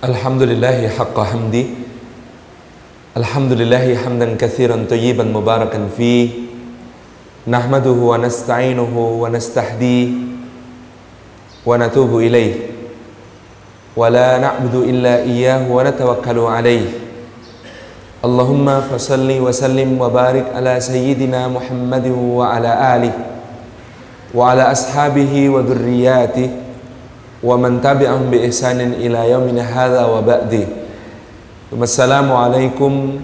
الحمد لله حق حمدي. الحمد لله حمدا كثيرا طيبا مباركا فيه. نحمده ونستعينه ونستهديه ونتوب إليه. ولا نعبد إلا إياه ونتوكل عليه. اللهم فصل وسلم وبارك على سيدنا محمد وعلى آله وعلى أصحابه وذرياته wa man tabi'ahum bi ihsanin ila yaumina hadza wa ba'di. Wassalamu alaikum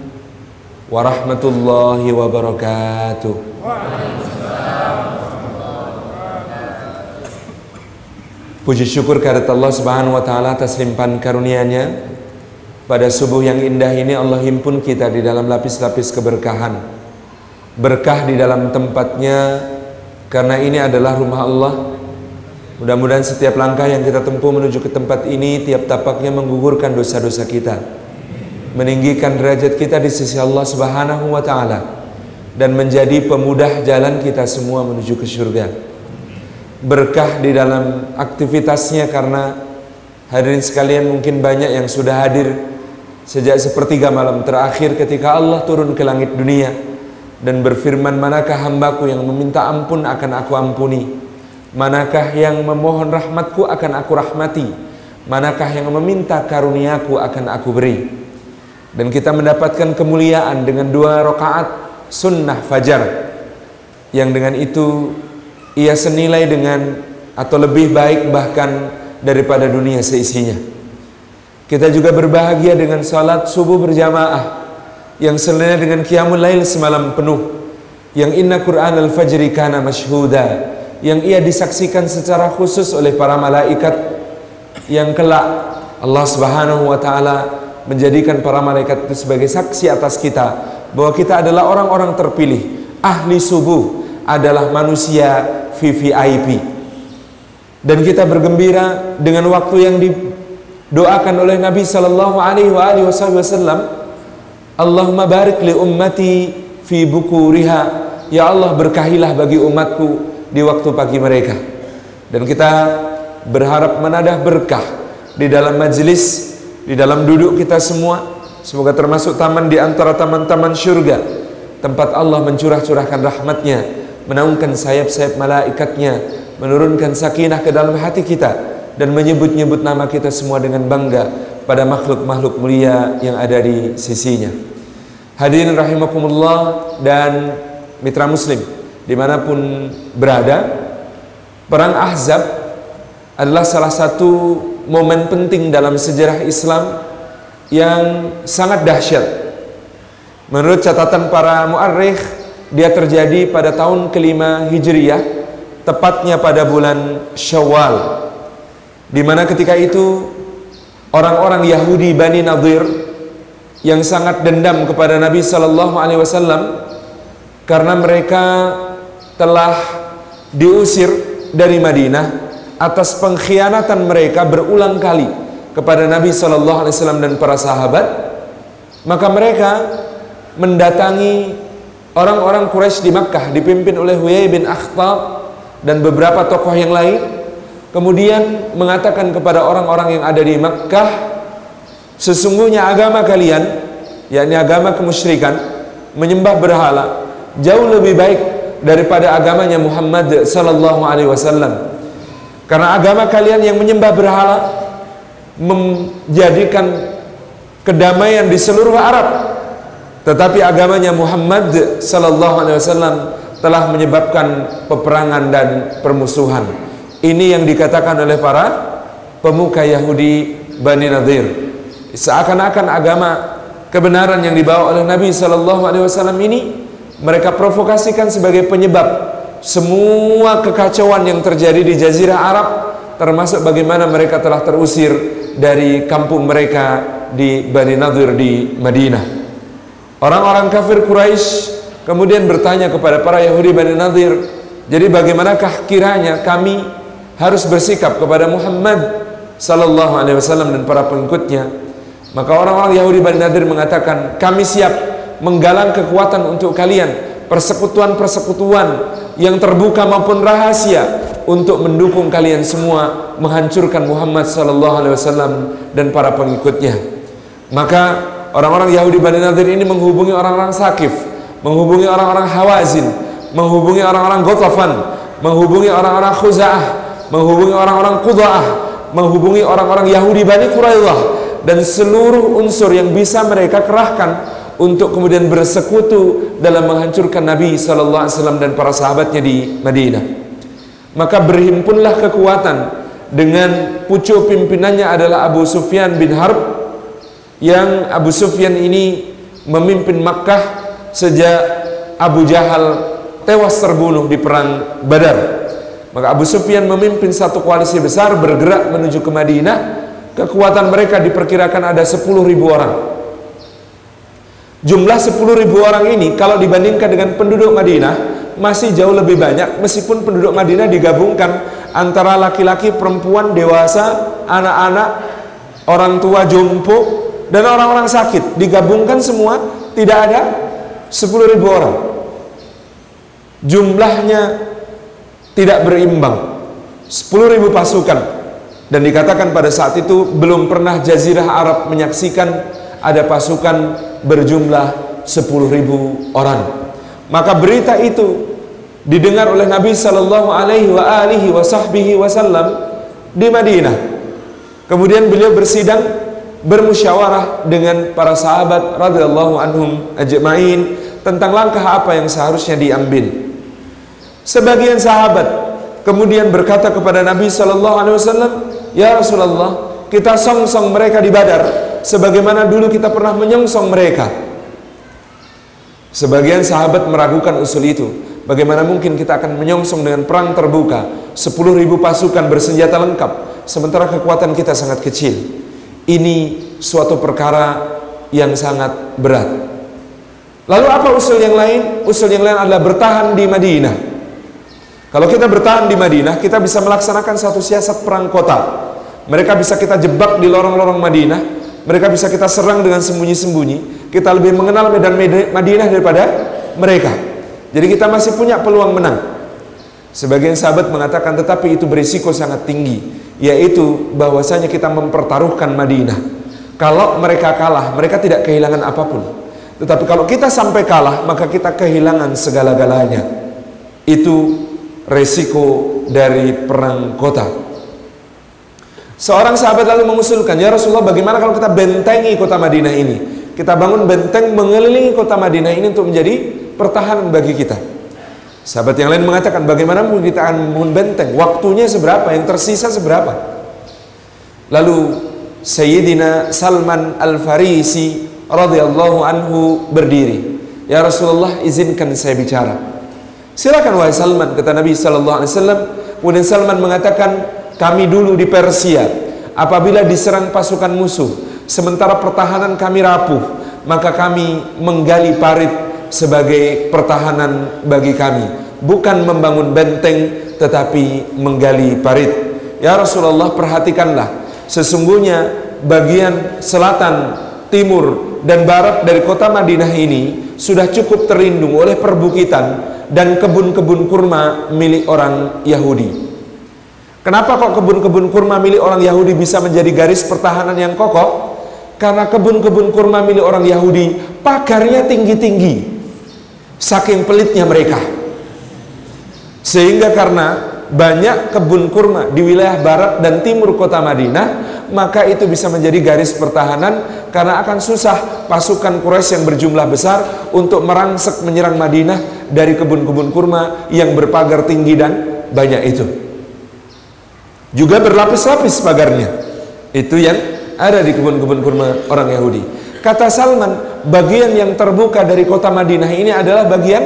warahmatullahi wabarakatuh. Puji syukur kepada Allah Subhanahu wa taala atas limpahan karunia-Nya. Pada subuh yang indah ini Allah himpun kita di dalam lapis-lapis keberkahan. Berkah di dalam tempatnya karena ini adalah rumah Allah Mudah-mudahan setiap langkah yang kita tempuh menuju ke tempat ini tiap tapaknya menggugurkan dosa-dosa kita. Meninggikan derajat kita di sisi Allah Subhanahu wa taala dan menjadi pemudah jalan kita semua menuju ke surga. Berkah di dalam aktivitasnya karena hadirin sekalian mungkin banyak yang sudah hadir sejak sepertiga malam terakhir ketika Allah turun ke langit dunia dan berfirman manakah hambaku yang meminta ampun akan aku ampuni Manakah yang memohon rahmatku akan aku rahmati? Manakah yang meminta karuniaku akan aku beri? Dan kita mendapatkan kemuliaan dengan dua rakaat sunnah fajar. Yang dengan itu ia senilai dengan atau lebih baik bahkan daripada dunia seisinya. Kita juga berbahagia dengan salat subuh berjamaah Yang senilai dengan qiyamul lail semalam penuh. Yang inna Qur'an al-fajri kana masyhuda yang ia disaksikan secara khusus oleh para malaikat yang kelak. Allah Subhanahu wa taala menjadikan para malaikat itu sebagai saksi atas kita bahwa kita adalah orang-orang terpilih. Ahli subuh adalah manusia VVIP dan kita bergembira dengan waktu yang didoakan oleh Nabi sallallahu alaihi wasallam. Allahumma barik li ummati fi bukuriha. Ya Allah berkahilah bagi umatku di waktu pagi mereka. Dan kita berharap menadah berkah di dalam majelis di dalam duduk kita semua. Semoga termasuk taman di antara taman-taman syurga. Tempat Allah mencurah-curahkan rahmatnya menaungkan sayap-sayap malaikatnya menurunkan sakinah ke dalam hati kita dan menyebut-nyebut nama kita semua dengan bangga pada makhluk-makhluk mulia yang ada di sisinya. Hadirin rahimakumullah dan mitra muslim di mana pun berada perang Ahzab adalah salah satu momen penting dalam sejarah Islam yang sangat dahsyat. Menurut catatan para muarrikh dia terjadi pada tahun kelima Hijriyah tepatnya pada bulan Syawal di mana ketika itu orang-orang Yahudi Bani Nadir yang sangat dendam kepada Nabi sallallahu alaihi wasallam karena mereka telah diusir dari Madinah atas pengkhianatan mereka berulang kali kepada Nabi Shallallahu Alaihi Wasallam dan para sahabat maka mereka mendatangi orang-orang Quraisy di Makkah dipimpin oleh Huyai bin Akhtab dan beberapa tokoh yang lain kemudian mengatakan kepada orang-orang yang ada di Makkah sesungguhnya agama kalian yakni agama kemusyrikan menyembah berhala jauh lebih baik daripada agamanya Muhammad sallallahu alaihi wasallam. Karena agama kalian yang menyembah berhala menjadikan kedamaian di seluruh Arab. Tetapi agamanya Muhammad sallallahu alaihi wasallam telah menyebabkan peperangan dan permusuhan. Ini yang dikatakan oleh para pemuka Yahudi Bani Nadir. Seakan-akan agama kebenaran yang dibawa oleh Nabi sallallahu alaihi wasallam ini mereka provokasikan sebagai penyebab semua kekacauan yang terjadi di jazirah Arab termasuk bagaimana mereka telah terusir dari kampung mereka di Bani Nadir di Madinah. Orang-orang kafir Quraisy kemudian bertanya kepada para Yahudi Bani Nadir jadi bagaimanakah kiranya kami harus bersikap kepada Muhammad sallallahu alaihi wasallam dan para pengikutnya? Maka orang-orang Yahudi Bani Nadir mengatakan kami siap menggalang kekuatan untuk kalian persekutuan-persekutuan yang terbuka maupun rahasia untuk mendukung kalian semua menghancurkan Muhammad sallallahu alaihi wasallam dan para pengikutnya. Maka orang-orang Yahudi Bani Nadir ini menghubungi orang-orang Sakif, menghubungi orang-orang Hawazin, menghubungi orang-orang Gotafan, menghubungi orang-orang Khuza'ah, menghubungi orang-orang Qudha'ah, menghubungi orang-orang Yahudi Bani Quraidah dan seluruh unsur yang bisa mereka kerahkan untuk kemudian bersekutu dalam menghancurkan Nabi sallallahu alaihi wasallam dan para sahabatnya di Madinah. Maka berhimpunlah kekuatan dengan pucuk pimpinannya adalah Abu Sufyan bin Harb yang Abu Sufyan ini memimpin Makkah sejak Abu Jahal tewas terbunuh di perang Badar. Maka Abu Sufyan memimpin satu koalisi besar bergerak menuju ke Madinah. Kekuatan mereka diperkirakan ada 10 ribu orang. Jumlah 10 ribu orang ini kalau dibandingkan dengan penduduk Madinah masih jauh lebih banyak meskipun penduduk Madinah digabungkan antara laki-laki, perempuan, dewasa, anak-anak, orang tua jompo dan orang-orang sakit. Digabungkan semua tidak ada 10 ribu orang. Jumlahnya tidak berimbang. 10 ribu pasukan. Dan dikatakan pada saat itu belum pernah jazirah Arab menyaksikan ada pasukan berjumlah 10 ribu orang. Maka berita itu didengar oleh Nabi Sallallahu Alaihi wa alihi Wasallam di Madinah. Kemudian beliau bersidang bermusyawarah dengan para sahabat radhiyallahu anhum ajmain tentang langkah apa yang seharusnya diambil. Sebagian sahabat kemudian berkata kepada Nabi sallallahu alaihi wasallam, "Ya Rasulullah, kita song-song mereka di Badar sebagaimana dulu kita pernah menyongsong mereka. Sebagian sahabat meragukan usul itu. Bagaimana mungkin kita akan menyongsong dengan perang terbuka 10 ribu pasukan bersenjata lengkap Sementara kekuatan kita sangat kecil Ini suatu perkara yang sangat berat Lalu apa usul yang lain? Usul yang lain adalah bertahan di Madinah Kalau kita bertahan di Madinah Kita bisa melaksanakan satu siasat perang kota Mereka bisa kita jebak di lorong-lorong Madinah mereka bisa kita serang dengan sembunyi-sembunyi. Kita lebih mengenal medan Madinah daripada mereka. Jadi kita masih punya peluang menang. Sebagian sahabat mengatakan tetapi itu berisiko sangat tinggi. Yaitu bahwasanya kita mempertaruhkan Madinah. Kalau mereka kalah, mereka tidak kehilangan apa pun. Tetapi kalau kita sampai kalah, maka kita kehilangan segala-galanya. Itu resiko dari perang kota. Seorang sahabat lalu mengusulkan, "Ya Rasulullah, bagaimana kalau kita bentengi kota Madinah ini? Kita bangun benteng mengelilingi kota Madinah ini untuk menjadi pertahanan bagi kita." Sahabat yang lain mengatakan, "Bagaimana mungkin kita akan membangun benteng? Waktunya seberapa? Yang tersisa seberapa?" Lalu Sayyidina Salman Al-Farisi radhiyallahu anhu berdiri. "Ya Rasulullah, izinkan saya bicara." Silakan wahai Salman, kata Nabi sallallahu alaihi wasallam. Kemudian Salman mengatakan, kami dulu di Persia apabila diserang pasukan musuh sementara pertahanan kami rapuh maka kami menggali parit sebagai pertahanan bagi kami. Bukan membangun benteng tetapi menggali parit. Ya Rasulullah perhatikanlah. Sesungguhnya bagian selatan timur dan barat dari kota Madinah ini sudah cukup terlindung oleh perbukitan dan kebun-kebun kurma milik orang Yahudi Kenapa kok kebun-kebun kurma milik orang Yahudi bisa menjadi garis pertahanan yang kokoh? Karena kebun-kebun kurma milik orang Yahudi pagarnya tinggi-tinggi. Saking pelitnya mereka. Sehingga karena banyak kebun kurma di wilayah barat dan timur kota Madinah, maka itu bisa menjadi garis pertahanan karena akan susah pasukan Quraisy yang berjumlah besar untuk merangsek menyerang Madinah dari kebun-kebun kurma yang berpagar tinggi dan banyak itu. Juga berlapis-lapis pagarnya. Itu yang ada di kebun-kebun kurma orang Yahudi. Kata Salman, bagian yang terbuka dari kota Madinah ini adalah bagian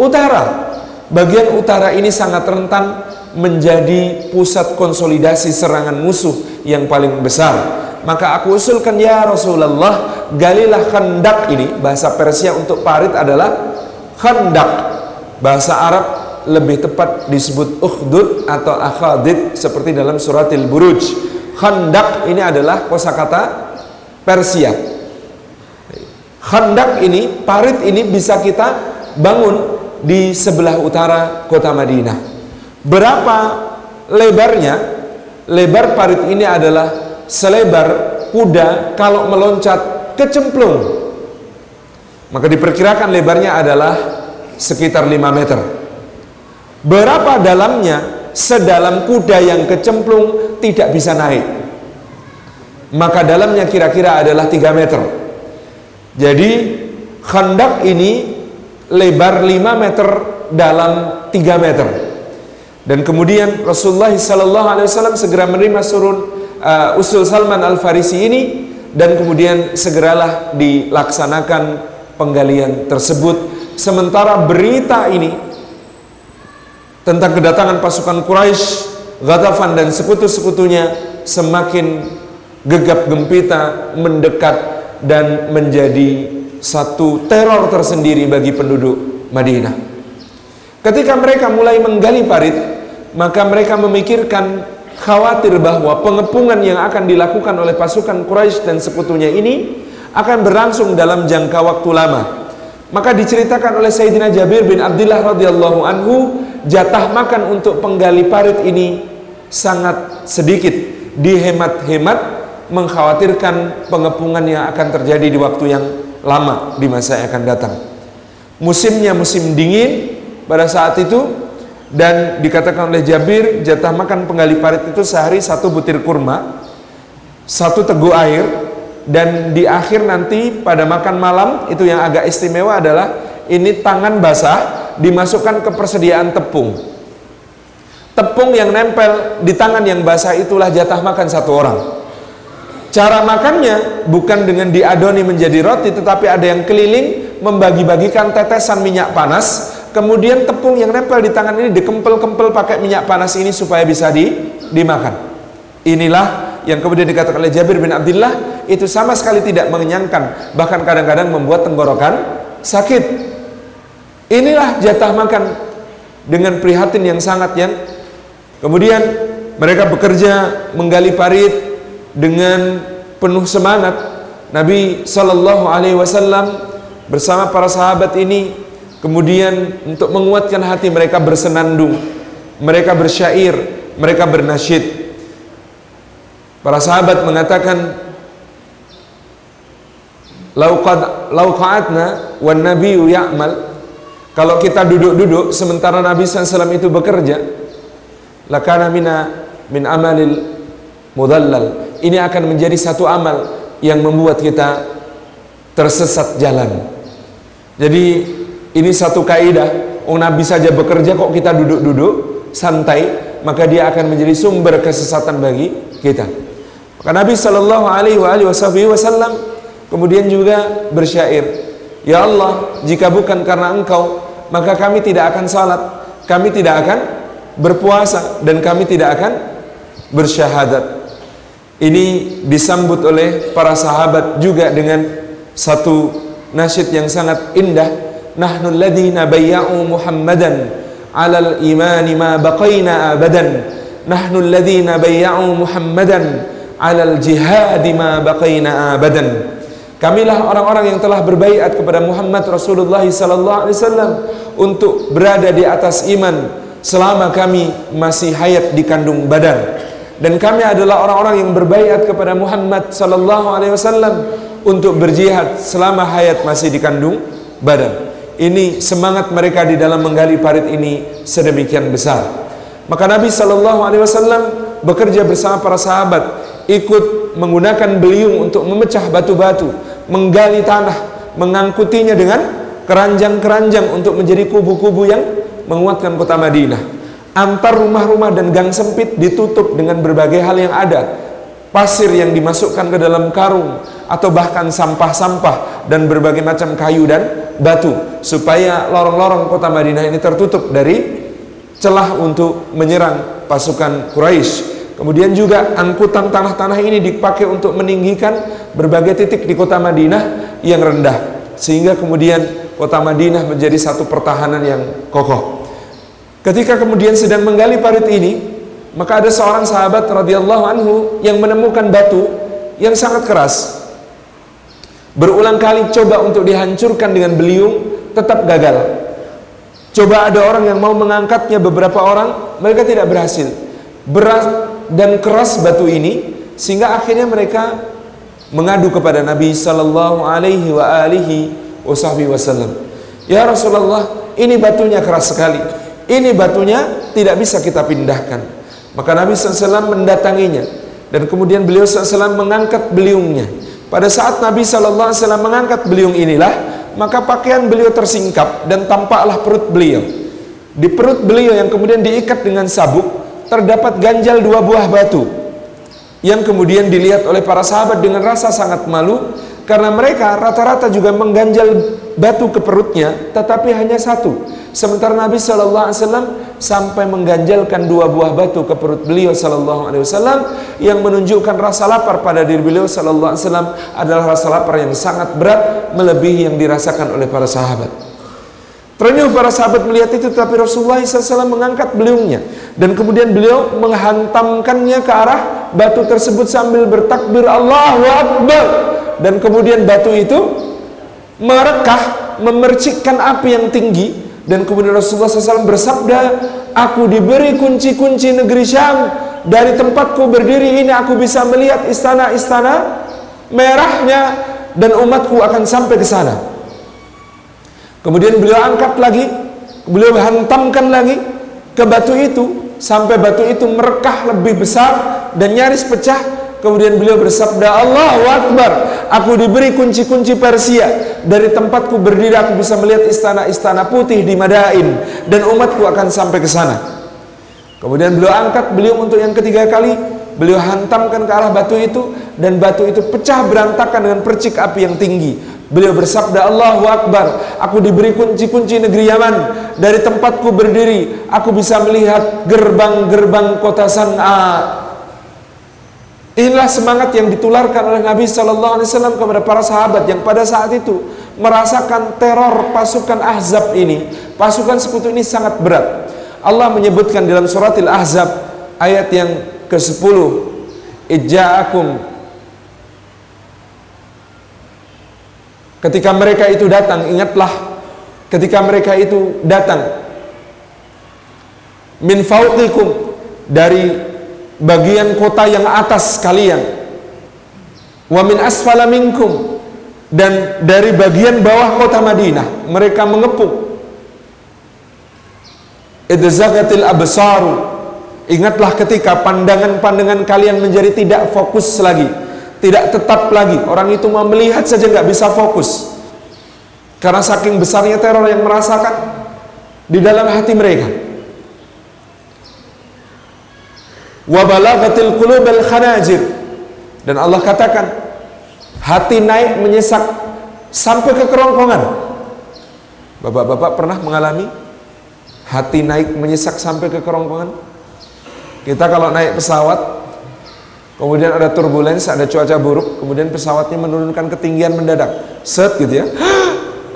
utara. Bagian utara ini sangat rentan menjadi pusat konsolidasi serangan musuh yang paling besar. Maka aku usulkan ya Rasulullah, galilah khandak ini bahasa Persia untuk parit adalah khandak. Bahasa Arab lebih tepat disebut ukhdud atau akhadid seperti dalam suratil buruj. Khandak ini adalah kosakata Persia. Khandak ini parit ini bisa kita bangun di sebelah utara kota Madinah. Berapa lebarnya? Lebar parit ini adalah selebar kuda kalau meloncat kecemplung maka diperkirakan lebarnya adalah sekitar 5 meter berapa dalamnya sedalam kuda yang kecemplung tidak bisa naik? Maka dalamnya kira-kira adalah 3 meter. Jadi khandak ini lebar 5 meter dalam 3 meter. Dan kemudian Rasulullah sallallahu alaihi wasallam segera menerima surun uh, usul Salman Al Farisi ini dan kemudian segeralah dilaksanakan penggalian tersebut. Sementara berita ini tentang kedatangan pasukan Quraisy Ghatafan dan sekutu-sekutunya semakin gegap gempita mendekat dan menjadi satu teror tersendiri bagi penduduk Madinah. Ketika mereka mulai menggali parit, maka mereka memikirkan khawatir bahwa pengepungan yang akan dilakukan oleh pasukan Quraisy dan sekutunya ini akan berlangsung dalam jangka waktu lama. Maka diceritakan oleh Sayyidina Jabir bin Abdullah radhiyallahu anhu, jatah makan untuk penggali parit ini sangat sedikit, dihemat-hemat mengkhawatirkan pengepungan yang akan terjadi di waktu yang lama di masa yang akan datang. Musimnya musim dingin pada saat itu dan dikatakan oleh Jabir jatah makan penggali parit itu sehari satu butir kurma, satu teguk air dan di akhir nanti pada makan malam itu yang agak istimewa adalah ini tangan basah dimasukkan ke persediaan tepung. Tepung yang nempel di tangan yang basah itulah jatah makan satu orang. Cara makannya bukan dengan diadoni menjadi roti tetapi ada yang keliling membagi-bagikan tetesan minyak panas kemudian tepung yang nempel di tangan ini dikempel-kempel pakai minyak panas ini supaya bisa di, dimakan. Inilah yang kemudian dikatakan oleh Jabir bin Abdullah itu sama sekali tidak mengenyangkan bahkan kadang-kadang membuat tenggorokan sakit. Inilah jatah makan dengan prihatin yang sangat yang kemudian mereka bekerja menggali parit dengan penuh semangat. Nabi Shallallahu Alaihi Wasallam bersama para sahabat ini kemudian untuk menguatkan hati mereka bersenandung mereka bersyair mereka bernasyid. Para sahabat mengatakan lauqad lauqatna wan nabiyyu ya'mal kalau kita duduk-duduk sementara Nabi SAW itu bekerja lakana mina min amalil mudallal ini akan menjadi satu amal yang membuat kita tersesat jalan. Jadi ini satu kaidah, oh Nabi saja bekerja kok kita duduk-duduk santai, maka dia akan menjadi sumber kesesatan bagi kita. Maka Nabi Shallallahu Alaihi Wasallam kemudian juga bersyair, Ya Allah, jika bukan karena Engkau, maka kami tidak akan salat, kami tidak akan berpuasa, dan kami tidak akan bersyahadat. Ini disambut oleh para sahabat juga dengan satu nasyid yang sangat indah. Nahnu alladhina bayya'u Muhammadan 'alal imani ma baqaina abadan. Nahnu alladhina bayya'u Muhammadan 'alal jihad ma baqaina abadan. Kamilah orang-orang yang telah berbaiat kepada Muhammad Rasulullah sallallahu alaihi wasallam untuk berada di atas iman selama kami masih hayat di kandung badan dan kami adalah orang-orang yang berbaiat kepada Muhammad sallallahu alaihi wasallam untuk berjihad selama hayat masih dikandung badan. Ini semangat mereka di dalam menggali parit ini sedemikian besar. Maka Nabi sallallahu alaihi wasallam bekerja bersama para sahabat ikut menggunakan beliung untuk memecah batu-batu, menggali tanah, mengangkutinya dengan keranjang-keranjang untuk menjadi kubu-kubu yang menguatkan kota Madinah antar rumah-rumah dan gang sempit ditutup dengan berbagai hal yang ada pasir yang dimasukkan ke dalam karung atau bahkan sampah-sampah dan berbagai macam kayu dan batu supaya lorong-lorong kota Madinah ini tertutup dari celah untuk menyerang pasukan Quraisy. Kemudian juga angkutan tanah-tanah ini dipakai untuk meninggikan berbagai titik di kota Madinah yang rendah sehingga kemudian kota Madinah menjadi satu pertahanan yang kokoh. Ketika kemudian sedang menggali parit ini, maka ada seorang sahabat radhiyallahu anhu yang menemukan batu yang sangat keras. Berulang kali coba untuk dihancurkan dengan beliung, tetap gagal. Coba ada orang yang mau mengangkatnya beberapa orang, mereka tidak berhasil. berat dan keras batu ini sehingga akhirnya mereka mengadu kepada Nabi sallallahu alaihi wa alihi wasallam. Ya Rasulullah, ini batunya keras sekali. Ini batunya tidak bisa kita pindahkan. Maka Nabi SAW mendatanginya dan kemudian beliau SAW mengangkat beliungnya. Pada saat Nabi SAW mengangkat beliung inilah, maka pakaian beliau tersingkap dan tampaklah perut beliau. Di perut beliau yang kemudian diikat dengan sabuk, terdapat ganjal dua buah batu yang kemudian dilihat oleh para sahabat dengan rasa sangat malu karena mereka rata-rata juga mengganjal batu ke perutnya tetapi hanya satu. Sementara Nabi Wasallam sampai mengganjalkan dua buah batu ke perut beliau Wasallam yang menunjukkan rasa lapar pada diri beliau Wasallam adalah rasa lapar yang sangat berat melebihi yang dirasakan oleh para sahabat Terenyuh para sahabat melihat itu tapi Rasulullah SAW mengangkat beliungnya. Dan kemudian beliau menghantamkannya ke arah batu tersebut sambil bertakbir Allahu Akbar. Dan kemudian batu itu merekah memercikkan api yang tinggi. Dan kemudian Rasulullah SAW bersabda aku diberi kunci-kunci negeri Syam. Dari tempatku berdiri ini aku bisa melihat istana-istana merahnya dan umatku akan sampai ke sana Kemudian beliau angkat lagi, beliau hantamkan lagi ke batu itu sampai batu itu merekah lebih besar dan nyaris pecah. Kemudian beliau bersabda, Allahu Akbar, aku diberi kunci-kunci Persia. Dari tempatku berdiri aku bisa melihat istana-istana putih di Madain dan umatku akan sampai ke sana. Kemudian beliau angkat beliau untuk yang ketiga kali, beliau hantamkan ke arah batu itu dan batu itu pecah berantakan dengan percik api yang tinggi. Beliau bersabda Allahu Akbar Aku diberi kunci-kunci negeri Yaman Dari tempatku berdiri Aku bisa melihat gerbang-gerbang kota San'a Inilah semangat yang ditularkan oleh Nabi Sallallahu Alaihi Wasallam kepada para sahabat yang pada saat itu merasakan teror pasukan Ahzab ini. Pasukan sekutu ini sangat berat. Allah menyebutkan dalam surat Al-Ahzab ayat yang ke-10, "Ijja'akum Ketika mereka itu datang, ingatlah ketika mereka itu datang min fauqikum dari bagian kota yang atas kalian wa min asfala minkum dan dari bagian bawah kota Madinah mereka mengepung. Idzagatil absaru ingatlah ketika pandangan-pandangan kalian menjadi tidak fokus lagi tidak tetap lagi. Orang itu mau melihat saja nggak bisa fokus. Karena saking besarnya teror yang merasakan di dalam hati mereka. Wabalaghatil qulubal khanajir. Dan Allah katakan hati naik menyesak sampai ke kerongkongan. Bapak-bapak pernah mengalami hati naik menyesak sampai ke kerongkongan? Kita kalau naik pesawat Kemudian ada turbulence, ada cuaca buruk, kemudian pesawatnya menurunkan ketinggian mendadak. Set gitu ya.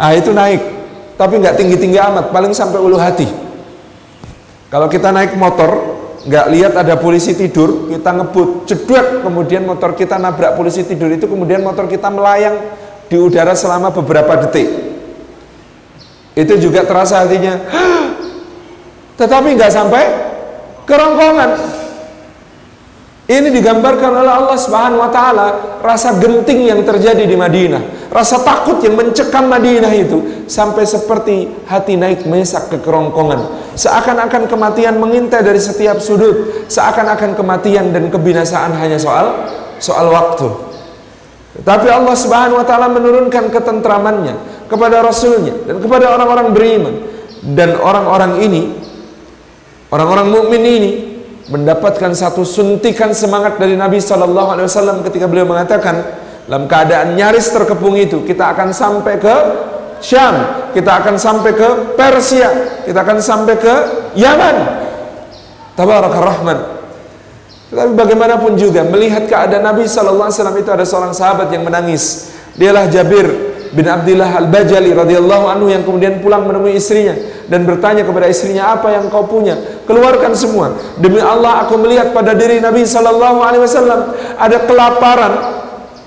Ah itu naik. Tapi nggak tinggi-tinggi amat, paling sampai ulu hati. Kalau kita naik motor, nggak lihat ada polisi tidur, kita ngebut, cedek, kemudian motor kita nabrak polisi tidur itu, kemudian motor kita melayang di udara selama beberapa detik. Itu juga terasa hatinya. Tetapi nggak sampai kerongkongan. Ini digambarkan oleh Allah Subhanahu wa taala rasa genting yang terjadi di Madinah, rasa takut yang mencekam Madinah itu sampai seperti hati naik mesak ke kerongkongan. Seakan-akan kematian mengintai dari setiap sudut, seakan-akan kematian dan kebinasaan hanya soal soal waktu. Tapi Allah Subhanahu wa taala menurunkan ketentramannya kepada rasulnya dan kepada orang-orang beriman dan orang-orang ini orang-orang mukmin ini mendapatkan satu suntikan semangat dari Nabi Shallallahu Alaihi Wasallam ketika beliau mengatakan dalam keadaan nyaris terkepung itu kita akan sampai ke Syam, kita akan sampai ke Persia, kita akan sampai ke Yaman. Tabarak Rahman. Tetapi bagaimanapun juga melihat keadaan Nabi Shallallahu Alaihi Wasallam itu ada seorang sahabat yang menangis. Dialah Jabir bin Abdullah Al-Bajali radhiyallahu anhu yang kemudian pulang menemui istrinya dan bertanya kepada istrinya apa yang kau punya? Keluarkan semua. Demi Allah aku melihat pada diri Nabi sallallahu alaihi wasallam ada kelaparan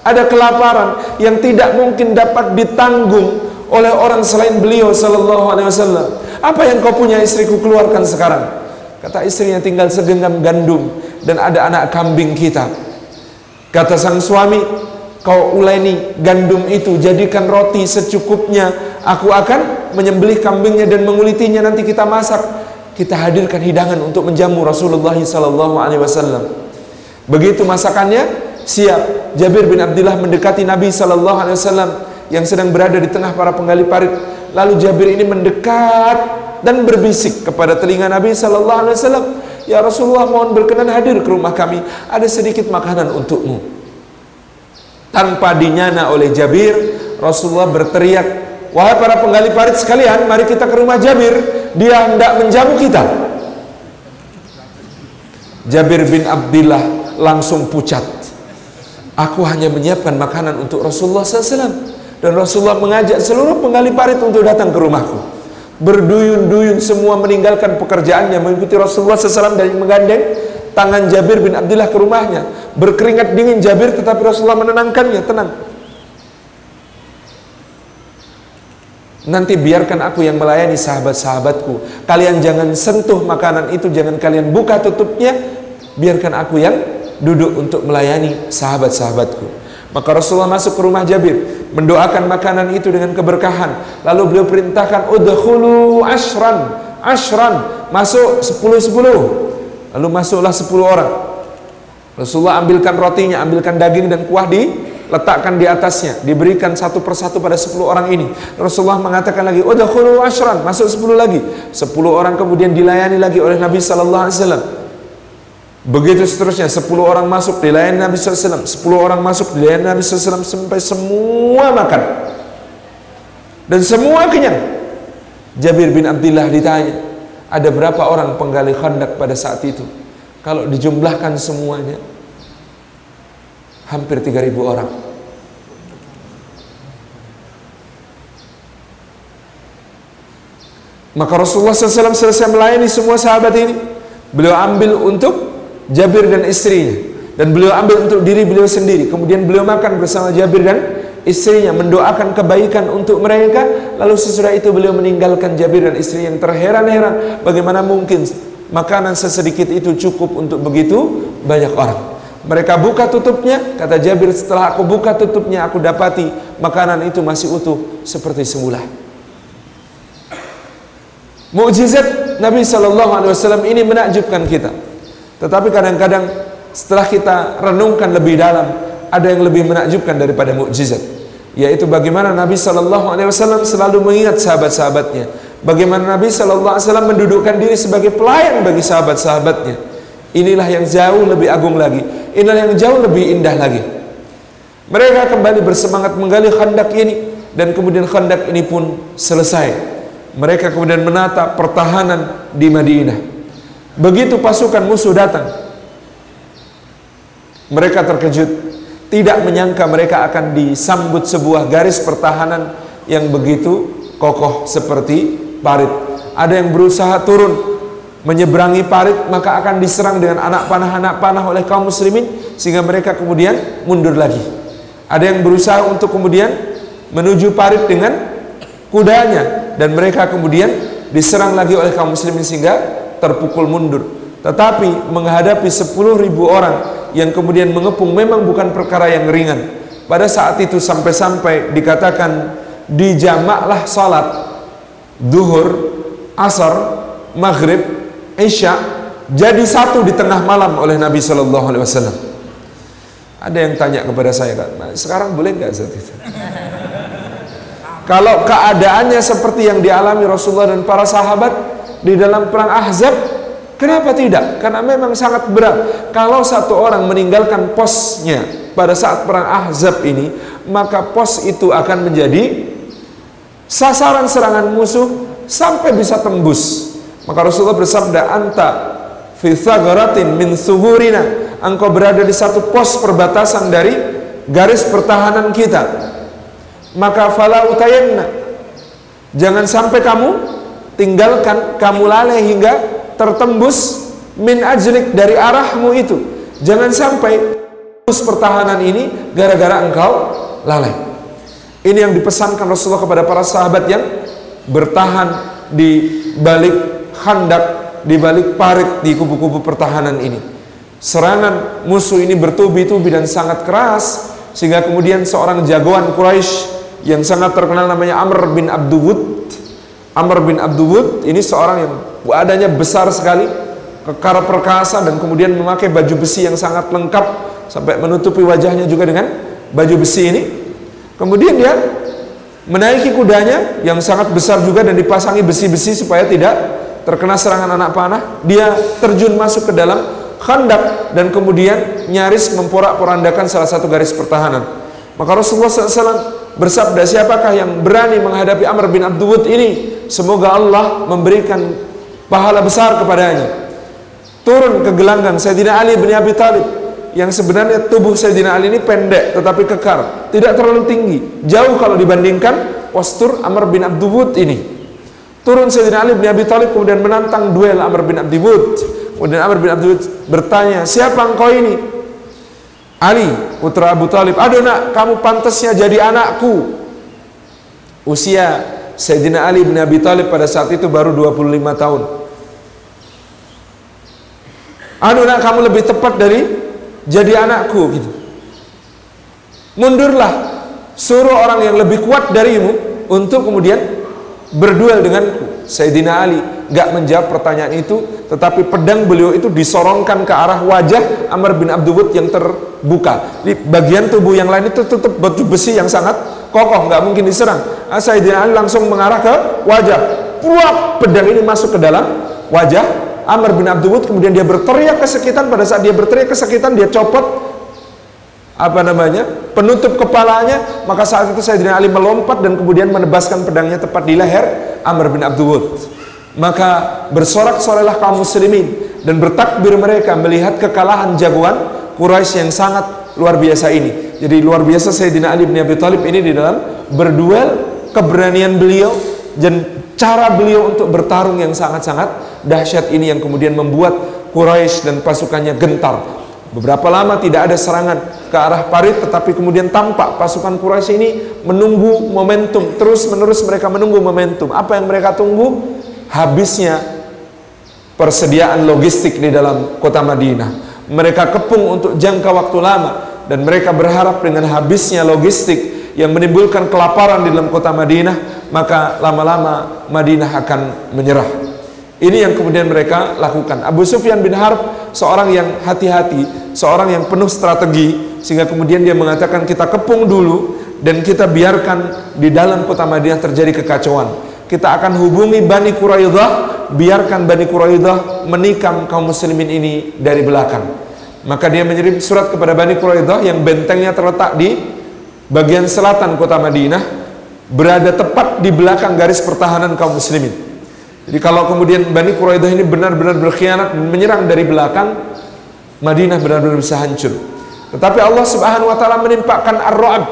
ada kelaparan yang tidak mungkin dapat ditanggung oleh orang selain beliau sallallahu alaihi wasallam. Apa yang kau punya istriku keluarkan sekarang. Kata istrinya tinggal segenggam gandum dan ada anak kambing kita. Kata sang suami, kau uleni gandum itu jadikan roti secukupnya. Aku akan menyembelih kambingnya dan mengulitinya nanti kita masak. Kita hadirkan hidangan untuk menjamu Rasulullah sallallahu alaihi wasallam. Begitu masakannya siap. Jabir bin Abdullah mendekati Nabi sallallahu alaihi wasallam yang sedang berada di tengah para penggali parit. Lalu Jabir ini mendekat dan berbisik kepada telinga Nabi sallallahu alaihi wasallam, "Ya Rasulullah, mohon berkenan hadir ke rumah kami. Ada sedikit makanan untukmu." Tanpa dinyana oleh Jabir, Rasulullah berteriak, "Wahai para penggali parit sekalian, mari kita ke rumah Jabir. Dia hendak menjamu kita." Jabir bin Abdullah langsung pucat. Aku hanya menyiapkan makanan untuk Rasulullah SAW dan Rasulullah mengajak seluruh penggali parit untuk datang ke rumahku berduyun-duyun semua meninggalkan pekerjaannya mengikuti Rasulullah SAW dan menggandeng tangan Jabir bin Abdullah ke rumahnya berkeringat dingin Jabir tetapi Rasulullah menenangkannya tenang nanti biarkan aku yang melayani sahabat-sahabatku kalian jangan sentuh makanan itu jangan kalian buka tutupnya biarkan aku yang duduk untuk melayani sahabat-sahabatku maka Rasulullah masuk ke rumah Jabir, mendoakan makanan itu dengan keberkahan. Lalu beliau perintahkan, "Udkhulu ashran." Ashran, masuk sepuluh sepuluh. Lalu masuklah sepuluh orang. Rasulullah ambilkan rotinya, ambilkan daging dan kuah di letakkan di atasnya, diberikan satu persatu pada sepuluh orang ini. Rasulullah mengatakan lagi, "Udkhulu ashran." Masuk sepuluh lagi. Sepuluh orang kemudian dilayani lagi oleh Nabi sallallahu alaihi wasallam. Begitu seterusnya 10 orang masuk di lain Nabi SAW 10 orang masuk di lain Nabi SAW Sampai semua makan Dan semua kenyang Jabir bin Abdullah ditanya Ada berapa orang penggali khandak pada saat itu? Kalau dijumlahkan semuanya Hampir 3000 orang. Maka Rasulullah SAW selesai melayani semua sahabat ini. Beliau ambil untuk Jabir dan istrinya. Dan beliau ambil untuk diri beliau sendiri. Kemudian beliau makan bersama Jabir dan istrinya mendoakan kebaikan untuk mereka. Lalu sesudah itu beliau meninggalkan Jabir dan istri yang terheran-heran bagaimana mungkin makanan sesedikit itu cukup untuk begitu banyak orang. Mereka buka tutupnya kata Jabir setelah aku buka tutupnya aku dapati makanan itu masih utuh seperti semula. Mukjizat Nabi Shallallahu Alaihi Wasallam ini menakjubkan kita. Tetapi kadang-kadang setelah kita renungkan lebih dalam, ada yang lebih menakjubkan daripada mukjizat, yaitu bagaimana Nabi Shallallahu Alaihi Wasallam selalu mengingat sahabat-sahabatnya, bagaimana Nabi Shallallahu Alaihi Wasallam mendudukkan diri sebagai pelayan bagi sahabat-sahabatnya. Inilah yang jauh lebih agung lagi, inilah yang jauh lebih indah lagi. Mereka kembali bersemangat menggali khandak ini dan kemudian khandak ini pun selesai. Mereka kemudian menata pertahanan di Madinah. Begitu pasukan musuh datang, mereka terkejut, tidak menyangka mereka akan disambut sebuah garis pertahanan yang begitu kokoh seperti parit. Ada yang berusaha turun menyeberangi parit maka akan diserang dengan anak panah-anak panah oleh kaum muslimin sehingga mereka kemudian mundur lagi. Ada yang berusaha untuk kemudian menuju parit dengan kudanya dan mereka kemudian diserang lagi oleh kaum muslimin sehingga terpukul mundur. Tetapi menghadapi 10 ribu orang yang kemudian mengepung memang bukan perkara yang ringan. Pada saat itu sampai-sampai dikatakan dijamaklah salat duhur, asar, maghrib, isya jadi satu di tengah malam oleh Nabi Shallallahu Alaihi Wasallam. Ada yang tanya kepada saya kan, sekarang boleh nggak saat itu? Kalau keadaannya seperti yang dialami Rasulullah dan para sahabat, di dalam perang Ahzab kenapa tidak? Karena memang sangat berat. Kalau satu orang meninggalkan posnya pada saat perang Ahzab ini maka pos itu akan menjadi sasaran serangan musuh sampai bisa tembus. Maka Rasulullah bersabda anta fi min suhurina. Engkau berada di satu pos perbatasan dari garis pertahanan kita. Maka fala utayanna. Jangan sampai kamu tinggalkan kamu lalai hingga tertembus min ajlik dari arahmu itu jangan sampai terus pertahanan ini gara-gara engkau lalai ini yang dipesankan Rasulullah kepada para sahabat yang bertahan di balik khandak di balik parit di kubu-kubu pertahanan ini. Serangan musuh ini bertubi-tubi dan sangat keras sehingga kemudian seorang jagoan Quraisy yang sangat terkenal namanya Amr bin Abdul Amr bin Abdul ini seorang yang badannya besar sekali, kekar perkasa dan kemudian memakai baju besi yang sangat lengkap sampai menutupi wajahnya juga dengan baju besi ini. Kemudian dia menaiki kudanya yang sangat besar juga dan dipasangi besi-besi supaya tidak terkena serangan anak panah. Dia terjun masuk ke dalam khandak dan kemudian nyaris memporak-porandakan salah satu garis pertahanan. Maka Rasulullah SAW bersabda, siapakah yang berani menghadapi Amr bin Abdul ini? Semoga Allah memberikan pahala besar kepadanya. Turun ke gelanggang Sayyidina Ali bin Abi Thalib yang sebenarnya tubuh Sayyidina Ali ini pendek tetapi kekar, tidak terlalu tinggi, jauh kalau dibandingkan postur Amr bin Abdul ini. Turun Sayyidina Ali bin Abi Thalib kemudian menantang duel Amr bin Abdul Kemudian Amr bin Abdul bertanya, "Siapa engkau ini?" Ali, putra Abu Talib. "Aduh nak, kamu pantasnya jadi anakku." Usia Sayyidina Ali bin Abi Talib pada saat itu baru 25 tahun. Aduh nak, kamu lebih tepat dari jadi anakku gitu. Mundurlah, suruh orang yang lebih kuat darimu untuk kemudian berduel denganku. Sayyidina Ali gak menjawab pertanyaan itu, tetapi pedang beliau itu disorongkan ke arah wajah Amr bin Abdul yang terbuka. Di bagian tubuh yang lain itu tutup batu besi yang sangat kokoh, gak mungkin diserang. Sayyidina Ali langsung mengarah ke wajah. Puak pedang ini masuk ke dalam wajah Amr bin Abdul kemudian dia berteriak kesakitan pada saat dia berteriak kesakitan dia copot apa namanya penutup kepalanya maka saat itu Sayyidina Ali melompat dan kemudian menebaskan pedangnya tepat di leher Amr bin Abdul maka bersorak-sorailah kaum muslimin dan bertakbir mereka melihat kekalahan jagoan Quraisy yang sangat luar biasa ini jadi luar biasa Sayyidina Ali bin Abi Thalib ini di dalam berduel keberanian beliau dan cara beliau untuk bertarung yang sangat-sangat dahsyat ini yang kemudian membuat Quraisy dan pasukannya gentar. Beberapa lama tidak ada serangan ke arah parit tetapi kemudian tampak pasukan Quraisy ini menunggu momentum, terus-menerus mereka menunggu momentum. Apa yang mereka tunggu? Habisnya persediaan logistik di dalam kota Madinah. Mereka kepung untuk jangka waktu lama dan mereka berharap dengan habisnya logistik yang menimbulkan kelaparan di dalam kota Madinah, maka lama-lama Madinah akan menyerah. Ini yang kemudian mereka lakukan. Abu Sufyan bin Harb seorang yang hati-hati, seorang yang penuh strategi sehingga kemudian dia mengatakan kita kepung dulu dan kita biarkan di dalam kota Madinah terjadi kekacauan. Kita akan hubungi Bani Quraidah, biarkan Bani Quraidah menikam kaum muslimin ini dari belakang. Maka dia mengirim surat kepada Bani Quraidah yang bentengnya terletak di bagian selatan kota Madinah, berada tepat di belakang garis pertahanan kaum muslimin. Jadi kalau kemudian Bani Quraidah ini benar-benar berkhianat menyerang dari belakang, Madinah benar-benar bisa hancur. Tetapi Allah Subhanahu wa taala menimpakan ar-ra'ab,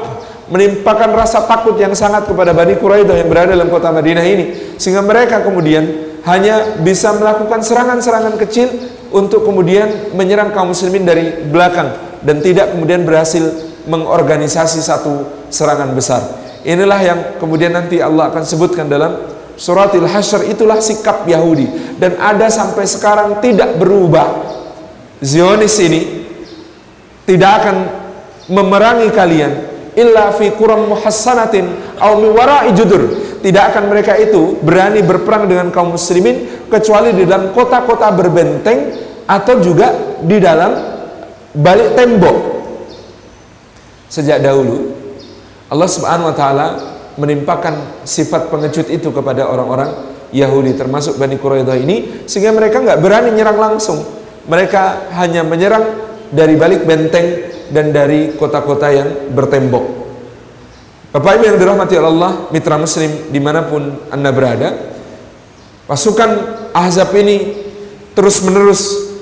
menimpakan rasa takut yang sangat kepada Bani Quraidah yang berada dalam kota Madinah ini sehingga mereka kemudian hanya bisa melakukan serangan-serangan kecil untuk kemudian menyerang kaum muslimin dari belakang dan tidak kemudian berhasil mengorganisasi satu serangan besar. Inilah yang kemudian nanti Allah akan sebutkan dalam Suratil Hasyr itulah sikap Yahudi dan ada sampai sekarang tidak berubah. Zionis ini tidak akan memerangi kalian illa fi quram muhassanatin aw wara'i judur. Tidak akan mereka itu berani berperang dengan kaum muslimin kecuali di dalam kota-kota berbenteng atau juga di dalam balik tembok. Sejak dahulu Allah Subhanahu wa taala menimpakan sifat pengecut itu kepada orang-orang Yahudi termasuk Bani Quraidah ini sehingga mereka nggak berani menyerang langsung mereka hanya menyerang dari balik benteng dan dari kota-kota yang bertembok Bapak Ibu yang dirahmati Allah mitra muslim di mana pun anda berada pasukan Ahzab ini terus menerus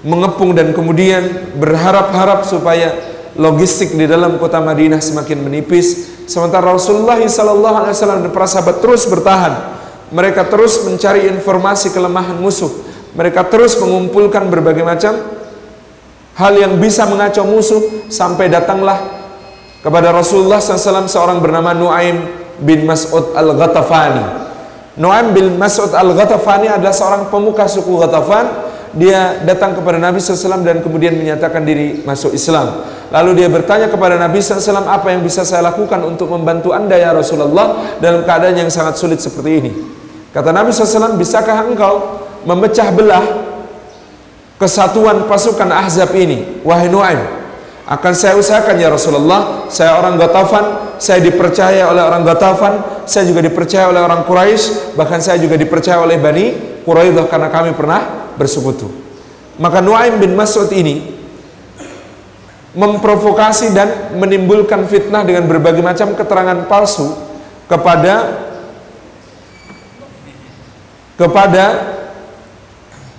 mengepung dan kemudian berharap-harap supaya logistik di dalam kota Madinah semakin menipis Sementara Rasulullah sallallahu alaihi wasallam dan para sahabat terus bertahan. Mereka terus mencari informasi kelemahan musuh. Mereka terus mengumpulkan berbagai macam hal yang bisa mengacau musuh sampai datanglah kepada Rasulullah SAW seorang bernama Nuaim bin Mas'ud al-Ghatafani. Nuaim bin Mas'ud al-Ghatafani adalah seorang pemuka suku Ghatafan. Dia datang kepada Nabi SAW dan kemudian menyatakan diri masuk Islam. Lalu dia bertanya kepada Nabi SAW apa yang bisa saya lakukan untuk membantu anda ya Rasulullah dalam keadaan yang sangat sulit seperti ini? Kata Nabi SAW bisakah engkau memecah belah kesatuan pasukan Ahzab ini wahai Nuaim akan saya usahakan ya Rasulullah saya orang Ghatafan saya dipercaya oleh orang Ghatafan saya juga dipercaya oleh orang Quraisy bahkan saya juga dipercaya oleh Bani Quraidah karena kami pernah bersekutu. Maka Nuaim bin Mas'ud ini memprovokasi dan menimbulkan fitnah dengan berbagai macam keterangan palsu kepada kepada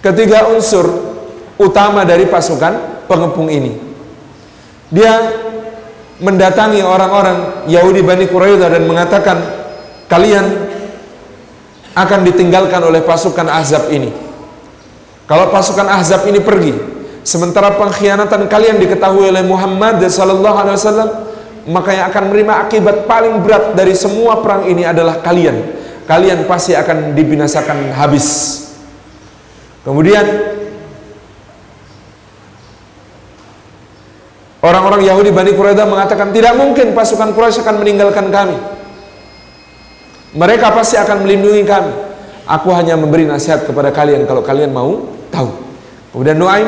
ketiga unsur utama dari pasukan pengepung ini dia mendatangi orang-orang Yahudi Bani Quraidah dan mengatakan kalian akan ditinggalkan oleh pasukan Ahzab ini. Kalau pasukan Ahzab ini pergi, sementara pengkhianatan kalian diketahui oleh Muhammad sallallahu alaihi wasallam, maka yang akan menerima akibat paling berat dari semua perang ini adalah kalian. Kalian pasti akan dibinasakan habis. Kemudian Orang-orang Yahudi Bani Quraidah mengatakan tidak mungkin pasukan Quraisy akan meninggalkan kami. Mereka pasti akan melindungi kami. Aku hanya memberi nasihat kepada kalian kalau kalian mau tahu. Kemudian Nuaim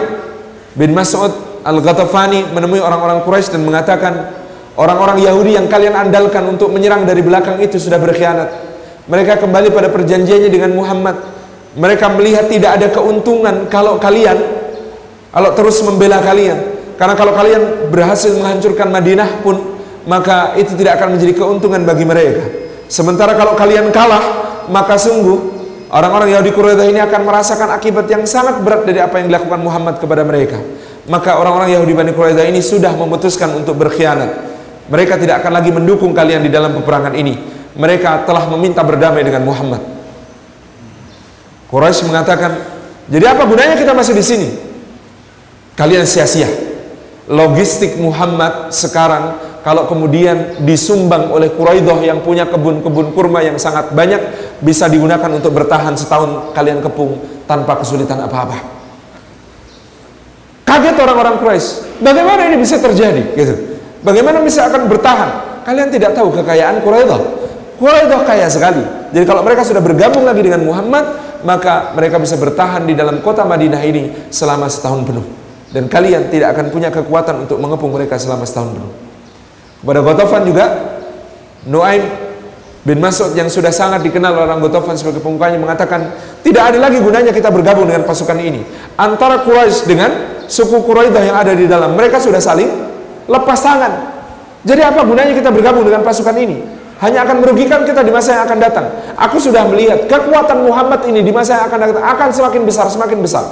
bin Mas'ud Al-Ghatafani menemui orang-orang Quraisy dan mengatakan, orang-orang Yahudi yang kalian andalkan untuk menyerang dari belakang itu sudah berkhianat. Mereka kembali pada perjanjiannya dengan Muhammad. Mereka melihat tidak ada keuntungan kalau kalian kalau terus membela kalian. Karena kalau kalian berhasil menghancurkan Madinah pun maka itu tidak akan menjadi keuntungan bagi mereka. Sementara kalau kalian kalah, maka sungguh orang-orang Yahudi Quraisy ini akan merasakan akibat yang sangat berat dari apa yang dilakukan Muhammad kepada mereka. Maka orang-orang Yahudi Bani Quraisy ini sudah memutuskan untuk berkhianat. Mereka tidak akan lagi mendukung kalian di dalam peperangan ini. Mereka telah meminta berdamai dengan Muhammad. Quraisy mengatakan, "Jadi apa gunanya kita masih di sini? Kalian sia-sia." Logistik Muhammad sekarang kalau kemudian disumbang oleh Quraidah yang punya kebun-kebun kurma yang sangat banyak bisa digunakan untuk bertahan setahun kalian kepung tanpa kesulitan apa-apa. Kaget orang-orang Quraisy. Bagaimana ini bisa terjadi? Gitu. Bagaimana bisa akan bertahan? Kalian tidak tahu kekayaan Quraidah. Quraidah kaya sekali. Jadi kalau mereka sudah bergabung lagi dengan Muhammad, maka mereka bisa bertahan di dalam kota Madinah ini selama setahun penuh dan kalian tidak akan punya kekuatan untuk mengepung mereka selama setahun penuh. Kepada Gotofan juga Nuaim bin Mas'ud yang sudah sangat dikenal orang Gotofan sebagai pemukanya mengatakan tidak ada lagi gunanya kita bergabung dengan pasukan ini. Antara Quraisy dengan suku Quraidah yang ada di dalam mereka sudah saling lepas tangan. Jadi apa gunanya kita bergabung dengan pasukan ini? Hanya akan merugikan kita di masa yang akan datang. Aku sudah melihat kekuatan Muhammad ini di masa yang akan datang akan semakin besar, semakin besar.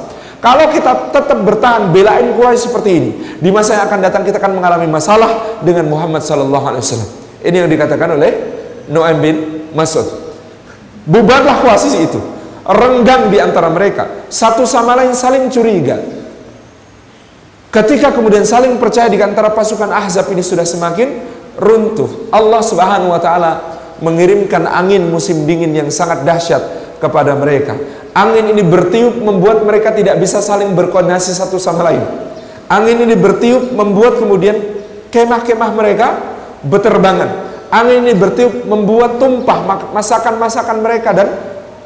Kalau kita tetap bertahan belain Quraisy seperti ini, di masa yang akan datang kita akan mengalami masalah dengan Muhammad sallallahu alaihi wasallam. Ini yang dikatakan oleh Nu'aim bin Mas'ud. Bubarlah koalisi itu. Renggang di antara mereka. Satu sama lain saling curiga. Ketika kemudian saling percaya di antara pasukan Ahzab ini sudah semakin runtuh. Allah Subhanahu wa taala mengirimkan angin musim dingin yang sangat dahsyat kepada mereka. Angin ini bertiup membuat mereka tidak bisa saling berkoordinasi satu sama lain. Angin ini bertiup membuat kemudian kemah-kemah mereka berterbangan. Angin ini bertiup membuat tumpah masakan-masakan mereka dan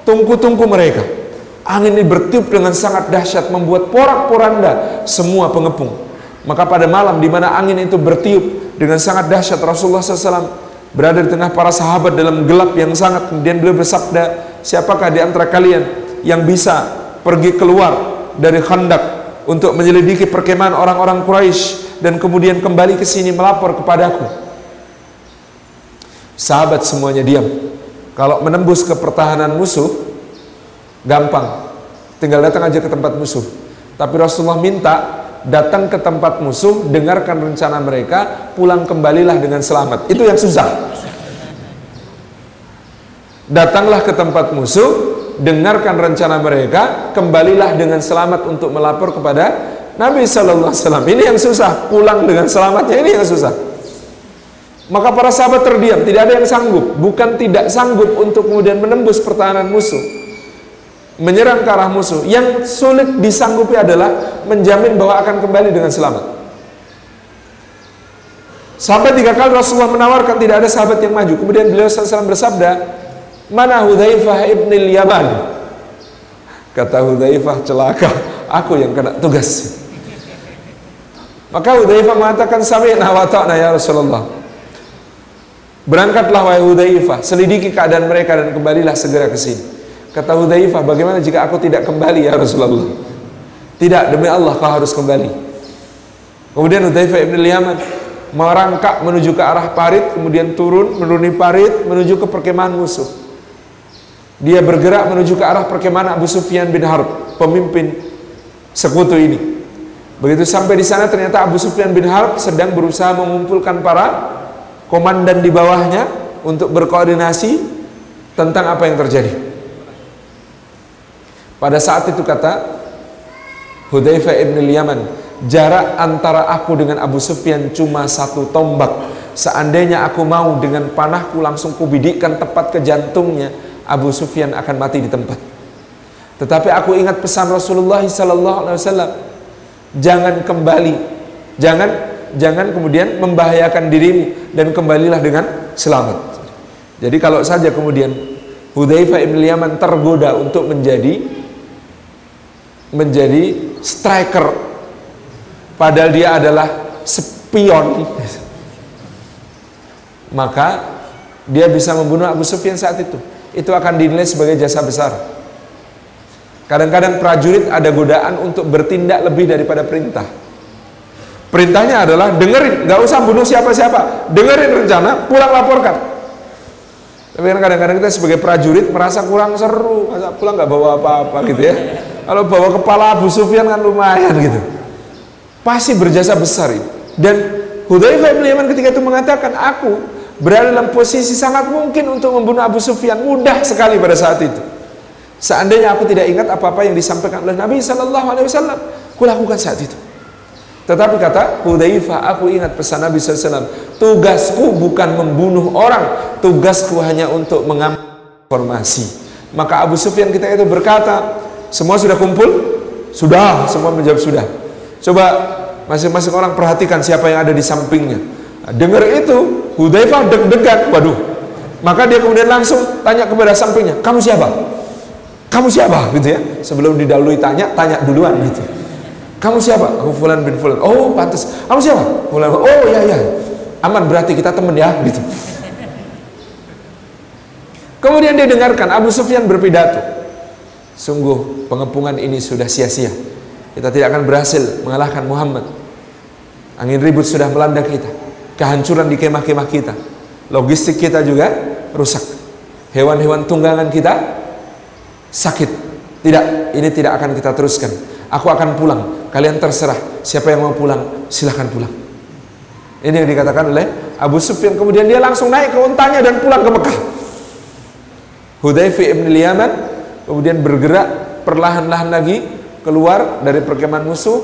tungku-tungku mereka. Angin ini bertiup dengan sangat dahsyat membuat porak-poranda semua pengepung. Maka pada malam di mana angin itu bertiup dengan sangat dahsyat Rasulullah SAW berada di tengah para sahabat dalam gelap yang sangat kemudian beliau bersabda siapakah di antara kalian yang bisa pergi keluar dari khandak untuk menyelidiki perkemahan orang-orang Quraisy dan kemudian kembali ke sini melapor kepadaku. Sahabat semuanya diam. Kalau menembus ke pertahanan musuh gampang. Tinggal datang aja ke tempat musuh. Tapi Rasulullah minta datang ke tempat musuh, dengarkan rencana mereka, pulang kembalilah dengan selamat. Itu yang susah. Datanglah ke tempat musuh, dengarkan rencana mereka, kembalilah dengan selamat untuk melapor kepada Nabi Shallallahu Alaihi Wasallam. Ini yang susah, pulang dengan selamatnya ini yang susah. Maka para sahabat terdiam, tidak ada yang sanggup, bukan tidak sanggup untuk kemudian menembus pertahanan musuh. Menyerang ke arah musuh. Yang sulit disanggupi adalah menjamin bahwa akan kembali dengan selamat. Sampai tiga kali Rasulullah menawarkan tidak ada sahabat yang maju. Kemudian beliau SAW bersabda, Mana Hudhaifah ibn Yaman? Kata Hudhaifah celaka, aku yang kena tugas. Maka Hudhaifah mengatakan, Sami'na wa ta'na ya Rasulullah. Berangkatlah wahai Hudhaifah, selidiki keadaan mereka dan kembalilah segera ke sini. Kata Hudhaifah, bagaimana jika aku tidak kembali ya Rasulullah? Tidak, demi Allah kau harus kembali. Kemudian Hudhaifah ibn Yaman merangkak menuju ke arah parit, kemudian turun menuruni parit menuju ke perkemahan musuh. Dia bergerak menuju ke arah perkemahan Abu Sufyan bin Harb, pemimpin sekutu ini. Begitu sampai di sana ternyata Abu Sufyan bin Harb sedang berusaha mengumpulkan para komandan di bawahnya untuk berkoordinasi tentang apa yang terjadi. Pada saat itu kata Hudzaifah ibn Yaman, jarak antara aku dengan Abu Sufyan cuma satu tombak. Seandainya aku mau dengan panahku langsung kubidikkan tepat ke jantungnya, Abu Sufyan akan mati di tempat. Tetapi aku ingat pesan Rasulullah sallallahu alaihi wasallam, jangan kembali, jangan jangan kemudian membahayakan dirimu dan kembalilah dengan selamat. Jadi kalau saja kemudian Hudzaifah ibn Yaman tergoda untuk menjadi menjadi striker padahal dia adalah spion maka dia bisa membunuh Abu Sufyan saat itu itu akan dinilai sebagai jasa besar. Kadang-kadang prajurit ada godaan untuk bertindak lebih daripada perintah. Perintahnya adalah dengerin nggak usah bunuh siapa-siapa. Dengerin rencana pulang laporkan. Tapi kan kadang-kadang kita sebagai prajurit merasa kurang seru. Masa pulang nggak bawa apa-apa gitu ya? Kalau bawa kepala Abu Sufyan kan lumayan gitu. Pasti berjasa besar itu. Dan Hudzaifah bin Yaman ketika itu mengatakan, aku berada dalam posisi sangat mungkin untuk membunuh Abu Sufyan. Mudah sekali pada saat itu. Seandainya aku tidak ingat apa-apa yang disampaikan oleh Nabi Shallallahu Alaihi Wasallam, kulakukan saat itu. Tetapi kata Hudzaifah, aku ingat pesan Nabi SAW. Tugasku bukan membunuh orang, tugasku hanya untuk mengambil informasi. Maka Abu Sufyan kita itu berkata, semua sudah kumpul? Sudah, semua menjawab sudah. Coba masing-masing orang perhatikan siapa yang ada di sampingnya. Dengar itu, Hudzaifah deg-degan, waduh. Maka dia kemudian langsung tanya kepada sampingnya, "Kamu siapa?" "Kamu siapa?" gitu ya. Sebelum didahului tanya, tanya duluan gitu. "Kamu siapa?" "Aku Fulan bin Fulan." "Oh, pantas." "Kamu siapa?" Fulan. "Oh, ya ya." Aman berarti kita teman ya gitu. Kemudian dia dengarkan Abu Sufyan berpidato. Sungguh pengepungan ini sudah sia-sia. Kita tidak akan berhasil mengalahkan Muhammad. Angin ribut sudah melanda kita. Kehancuran di kemah-kemah kita. Logistik kita juga rusak. Hewan-hewan tunggangan kita sakit. Tidak, ini tidak akan kita teruskan. Aku akan pulang. Kalian terserah. Siapa yang mau pulang, silahkan pulang. Ini yang dikatakan oleh Abu Sufyan. Kemudian dia langsung naik ke untanya dan pulang ke Mekah. Hudayfi ibn Yaman kemudian bergerak perlahan-lahan lagi keluar dari perkemahan musuh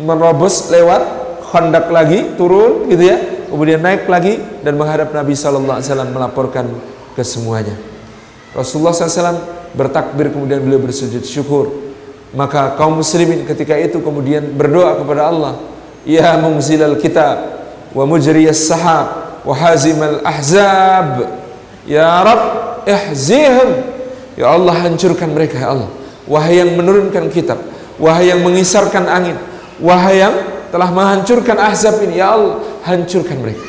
merobos lewat kondak lagi turun gitu ya. Kemudian naik lagi dan menghadap Nabi Shallallahu Alaihi Wasallam melaporkan ke semuanya. Rasulullah SAW bertakbir kemudian beliau bersujud syukur. Maka kaum muslimin ketika itu kemudian berdoa kepada Allah ya mungzilal kitab wa mujriyas sahab wa hazimal ahzab. Ya Rab ihzihim ya Allah hancurkan mereka ya Allah. Wahai yang menurunkan kitab, wahai yang mengisarkan angin, wahai yang telah menghancurkan ahzab ini, ya Allah, hancurkan mereka.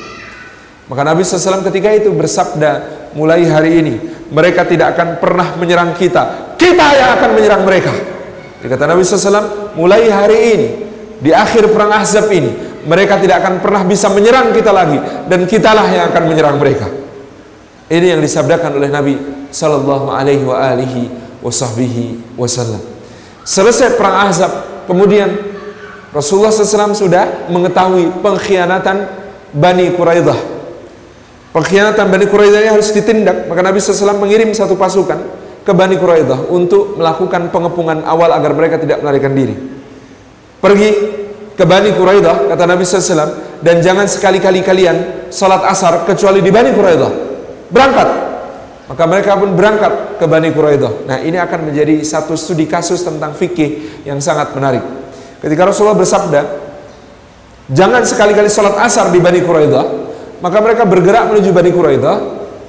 Maka Nabi SAW ketika itu bersabda, mulai hari ini, mereka tidak akan pernah menyerang kita, kita yang akan menyerang mereka. Dikata Nabi SAW, mulai hari ini, di akhir perang ahzab ini, mereka tidak akan pernah bisa menyerang kita lagi, dan kitalah yang akan menyerang mereka. Ini yang disabdakan oleh Nabi Sallallahu Alaihi wasallam. Selesai perang Ahzab, kemudian Rasulullah SAW sudah mengetahui pengkhianatan Bani Quraidah. Pengkhianatan Bani Quraidah ini harus ditindak, maka Nabi SAW mengirim satu pasukan ke Bani Quraidah untuk melakukan pengepungan awal agar mereka tidak melarikan diri. Pergi ke Bani Quraidah, kata Nabi SAW, dan jangan sekali-kali kalian sholat asar kecuali di Bani Quraidah. Berangkat. Maka mereka pun berangkat ke Bani Quraidah. Nah ini akan menjadi satu studi kasus tentang fikih yang sangat menarik. Ketika Rasulullah bersabda, jangan sekali-kali sholat asar di Bani Quraidah, maka mereka bergerak menuju Bani Quraidah,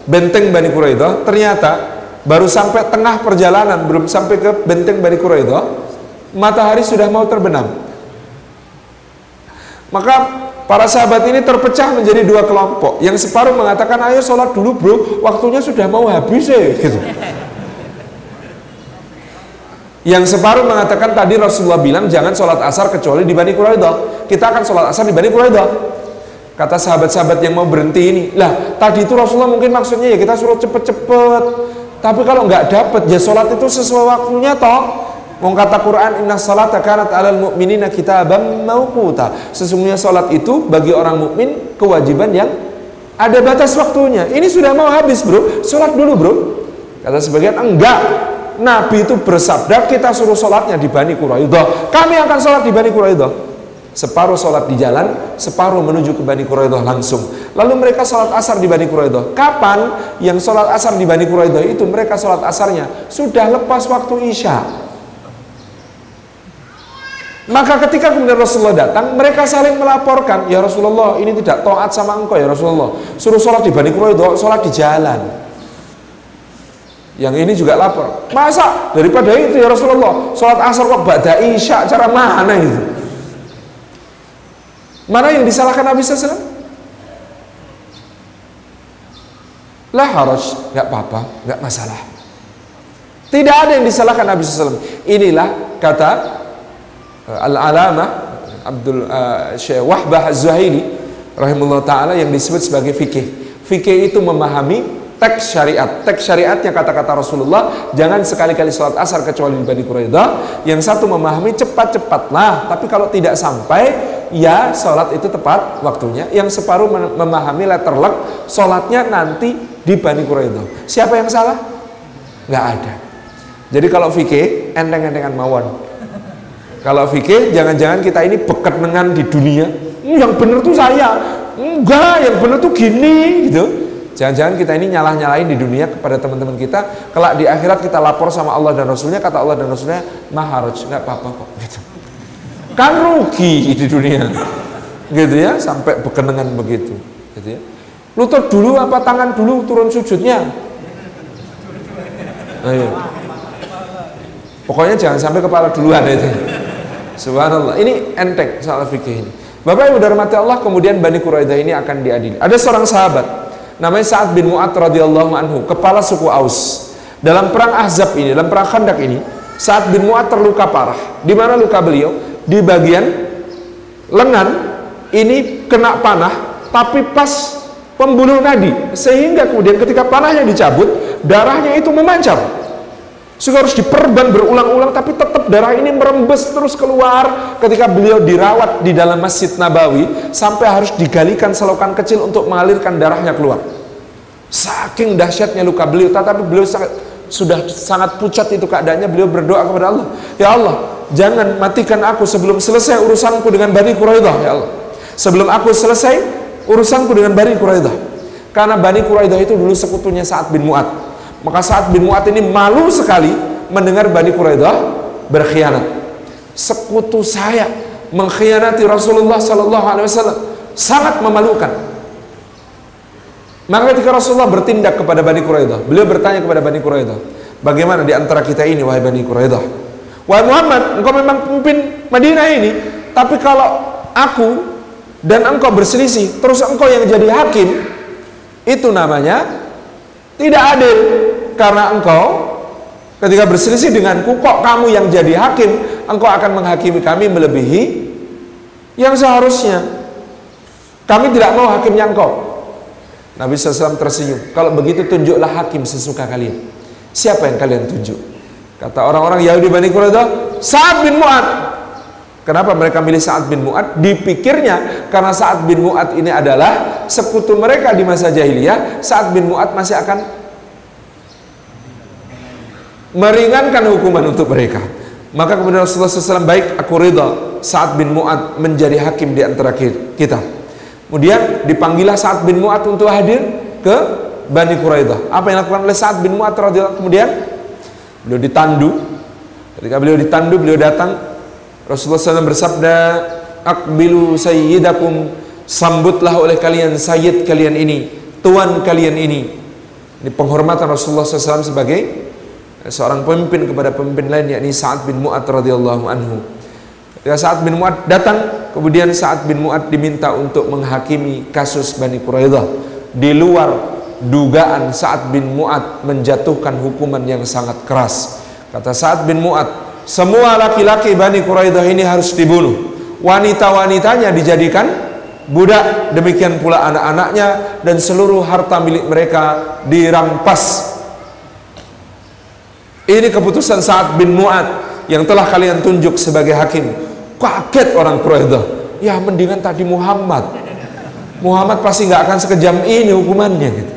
benteng Bani Quraidah. Ternyata baru sampai tengah perjalanan, belum sampai ke benteng Bani Quraidah, matahari sudah mau terbenam. Maka para sahabat ini terpecah menjadi dua kelompok. Yang separuh mengatakan, ayo sholat dulu bro, waktunya sudah mau habis ya. Gitu. Yang separuh mengatakan tadi Rasulullah bilang jangan sholat asar kecuali di Bani Quraidah. Kita akan sholat asar di Bani Quraidah. Kata sahabat-sahabat yang mau berhenti ini, lah tadi itu Rasulullah mungkin maksudnya ya kita suruh cepet-cepet. Tapi kalau nggak dapat ya sholat itu sesuai waktunya toh. Mau kata Quran inna salata kanat alal mu'minina kitaban mauquta. Sesungguhnya salat itu bagi orang mukmin kewajiban yang ada batas waktunya. Ini sudah mau habis, Bro. Salat dulu, Bro. Kata sebagian enggak. Nabi itu bersabda kita suruh sholatnya di Bani Quraidah. Kami akan sholat di Bani Quraidah. Separuh sholat di jalan, separuh menuju ke Bani Quraidah langsung. Lalu mereka sholat asar di Bani Quraidah. Kapan yang sholat asar di Bani Quraidah itu mereka sholat asarnya sudah lepas waktu isya. Maka ketika kemudian Rasulullah datang, mereka saling melaporkan, ya Rasulullah ini tidak taat sama engkau ya Rasulullah. Suruh sholat di Bani Quraidah, sholat di jalan. Yang ini juga lapor. Masa daripada itu ya Rasulullah, sholat asar kok ba'da isya, cara mana itu? Mana yang disalahkan Nabi SAW? Lah harus, nggak apa-apa, nggak masalah. Tidak ada yang disalahkan Nabi SAW. Inilah kata Al-Alamah Abdul uh, Syekh Wahbah Az-Zuhaili rahimahullah taala yang disebut sebagai fikih. Fikih itu memahami teks syariat. Teks syariatnya kata-kata Rasulullah, jangan sekali-kali sholat asar kecuali di Bani Quraidah. Yang satu memahami cepat-cepatlah, tapi kalau tidak sampai, ya sholat itu tepat waktunya. Yang separuh memahami letter luck, sholatnya nanti di Bani Quraidah. Siapa yang salah? Nggak ada. Jadi kalau fikih, enteng-entengan mawon. Kalau fikih, jangan-jangan kita ini bekat dengan di dunia. Yang benar tuh saya. Enggak, yang benar tuh gini, gitu. Jangan-jangan kita ini nyalah-nyalahin di dunia kepada teman-teman kita. Kelak di akhirat kita lapor sama Allah dan Rasulnya, kata Allah dan Rasulnya, maharaj, nggak apa-apa kok. Gitu. Kan rugi di dunia, gitu ya, sampai bekenangan begitu, gitu ya. Lutut dulu apa tangan dulu turun sujudnya? Ayo. Pokoknya jangan sampai kepala duluan itu. Subhanallah. Ini enteng soal fikih ini. Bapak Ibu dirahmati Allah, kemudian Bani Quraidah ini akan diadili. Ada seorang sahabat namanya Sa'ad bin Mu'ad radhiyallahu anhu, kepala suku Aus. Dalam perang Ahzab ini, dalam perang Khandak ini, Sa'ad bin Mu'ad terluka parah. Di mana luka beliau? Di bagian lengan ini kena panah, tapi pas pembuluh nadi, sehingga kemudian ketika panahnya dicabut, darahnya itu memancar sehingga harus diperban berulang-ulang tapi tetap darah ini merembes terus keluar ketika beliau dirawat di dalam Masjid Nabawi sampai harus digalikan selokan kecil untuk mengalirkan darahnya keluar. Saking dahsyatnya luka beliau, tetapi beliau sangat, sudah sangat pucat itu keadaannya, beliau berdoa kepada Allah, "Ya Allah, jangan matikan aku sebelum selesai urusanku dengan Bani Quraidah, ya Allah. Sebelum aku selesai urusanku dengan Bani Quraidah." Karena Bani Quraidah itu dulu sekutunya Sa'ad bin Mu'ad maka saat bin Mu'ad ini malu sekali mendengar Bani Quraidah berkhianat. Sekutu saya mengkhianati Rasulullah sallallahu alaihi wasallam sangat memalukan. Maka ketika Rasulullah bertindak kepada Bani Quraidah, beliau bertanya kepada Bani Quraidah, "Bagaimana di antara kita ini wahai Bani Quraidah?" Wahai Muhammad, engkau memang pemimpin Madinah ini, tapi kalau aku dan engkau berselisih, terus engkau yang jadi hakim, itu namanya tidak adil karena engkau ketika berselisih denganku kok kamu yang jadi hakim, engkau akan menghakimi kami melebihi yang seharusnya. Kami tidak mau hakimnya engkau. Nabi SAW tersenyum. Kalau begitu tunjuklah hakim sesuka kalian. Siapa yang kalian tunjuk? Kata orang-orang Yahudi Bani Quraidah, Sa'ad bin Mu'ad. Kenapa mereka milih Sa'ad bin Mu'ad? Dipikirnya karena Sa'ad bin Mu'ad ini adalah sekutu mereka di masa jahiliyah. Sa'ad bin Mu'ad masih akan meringankan hukuman untuk mereka. Maka kemudian Rasulullah SAW baik aku ridha Sa'ad bin Mu'ad menjadi hakim di antara kita. Kemudian dipanggillah Sa'ad bin Mu'ad untuk hadir ke Bani Quraidah. Apa yang dilakukan oleh Sa'ad bin Mu'ad radhiyallahu kemudian beliau ditandu. Ketika beliau ditandu, beliau datang Rasulullah SAW bersabda, "Akbilu sayyidakum, sambutlah oleh kalian sayyid kalian ini, tuan kalian ini." Ini penghormatan Rasulullah SAW sebagai seorang pemimpin kepada pemimpin lain yakni Sa'ad bin Mu'ad radhiyallahu anhu. Ketika Sa'ad bin Mu'ad datang, kemudian Sa'ad bin Mu'ad diminta untuk menghakimi kasus Bani Quraidah di luar dugaan Sa'ad bin Mu'ad menjatuhkan hukuman yang sangat keras. Kata Sa'ad bin Mu'ad, semua laki-laki Bani Quraidah ini harus dibunuh. Wanita-wanitanya dijadikan budak, demikian pula anak-anaknya dan seluruh harta milik mereka dirampas. Ini keputusan Sa'ad bin Mu'ad yang telah kalian tunjuk sebagai hakim. Kaget orang Quraidah. Ya mendingan tadi Muhammad. Muhammad pasti nggak akan sekejam ini hukumannya gitu.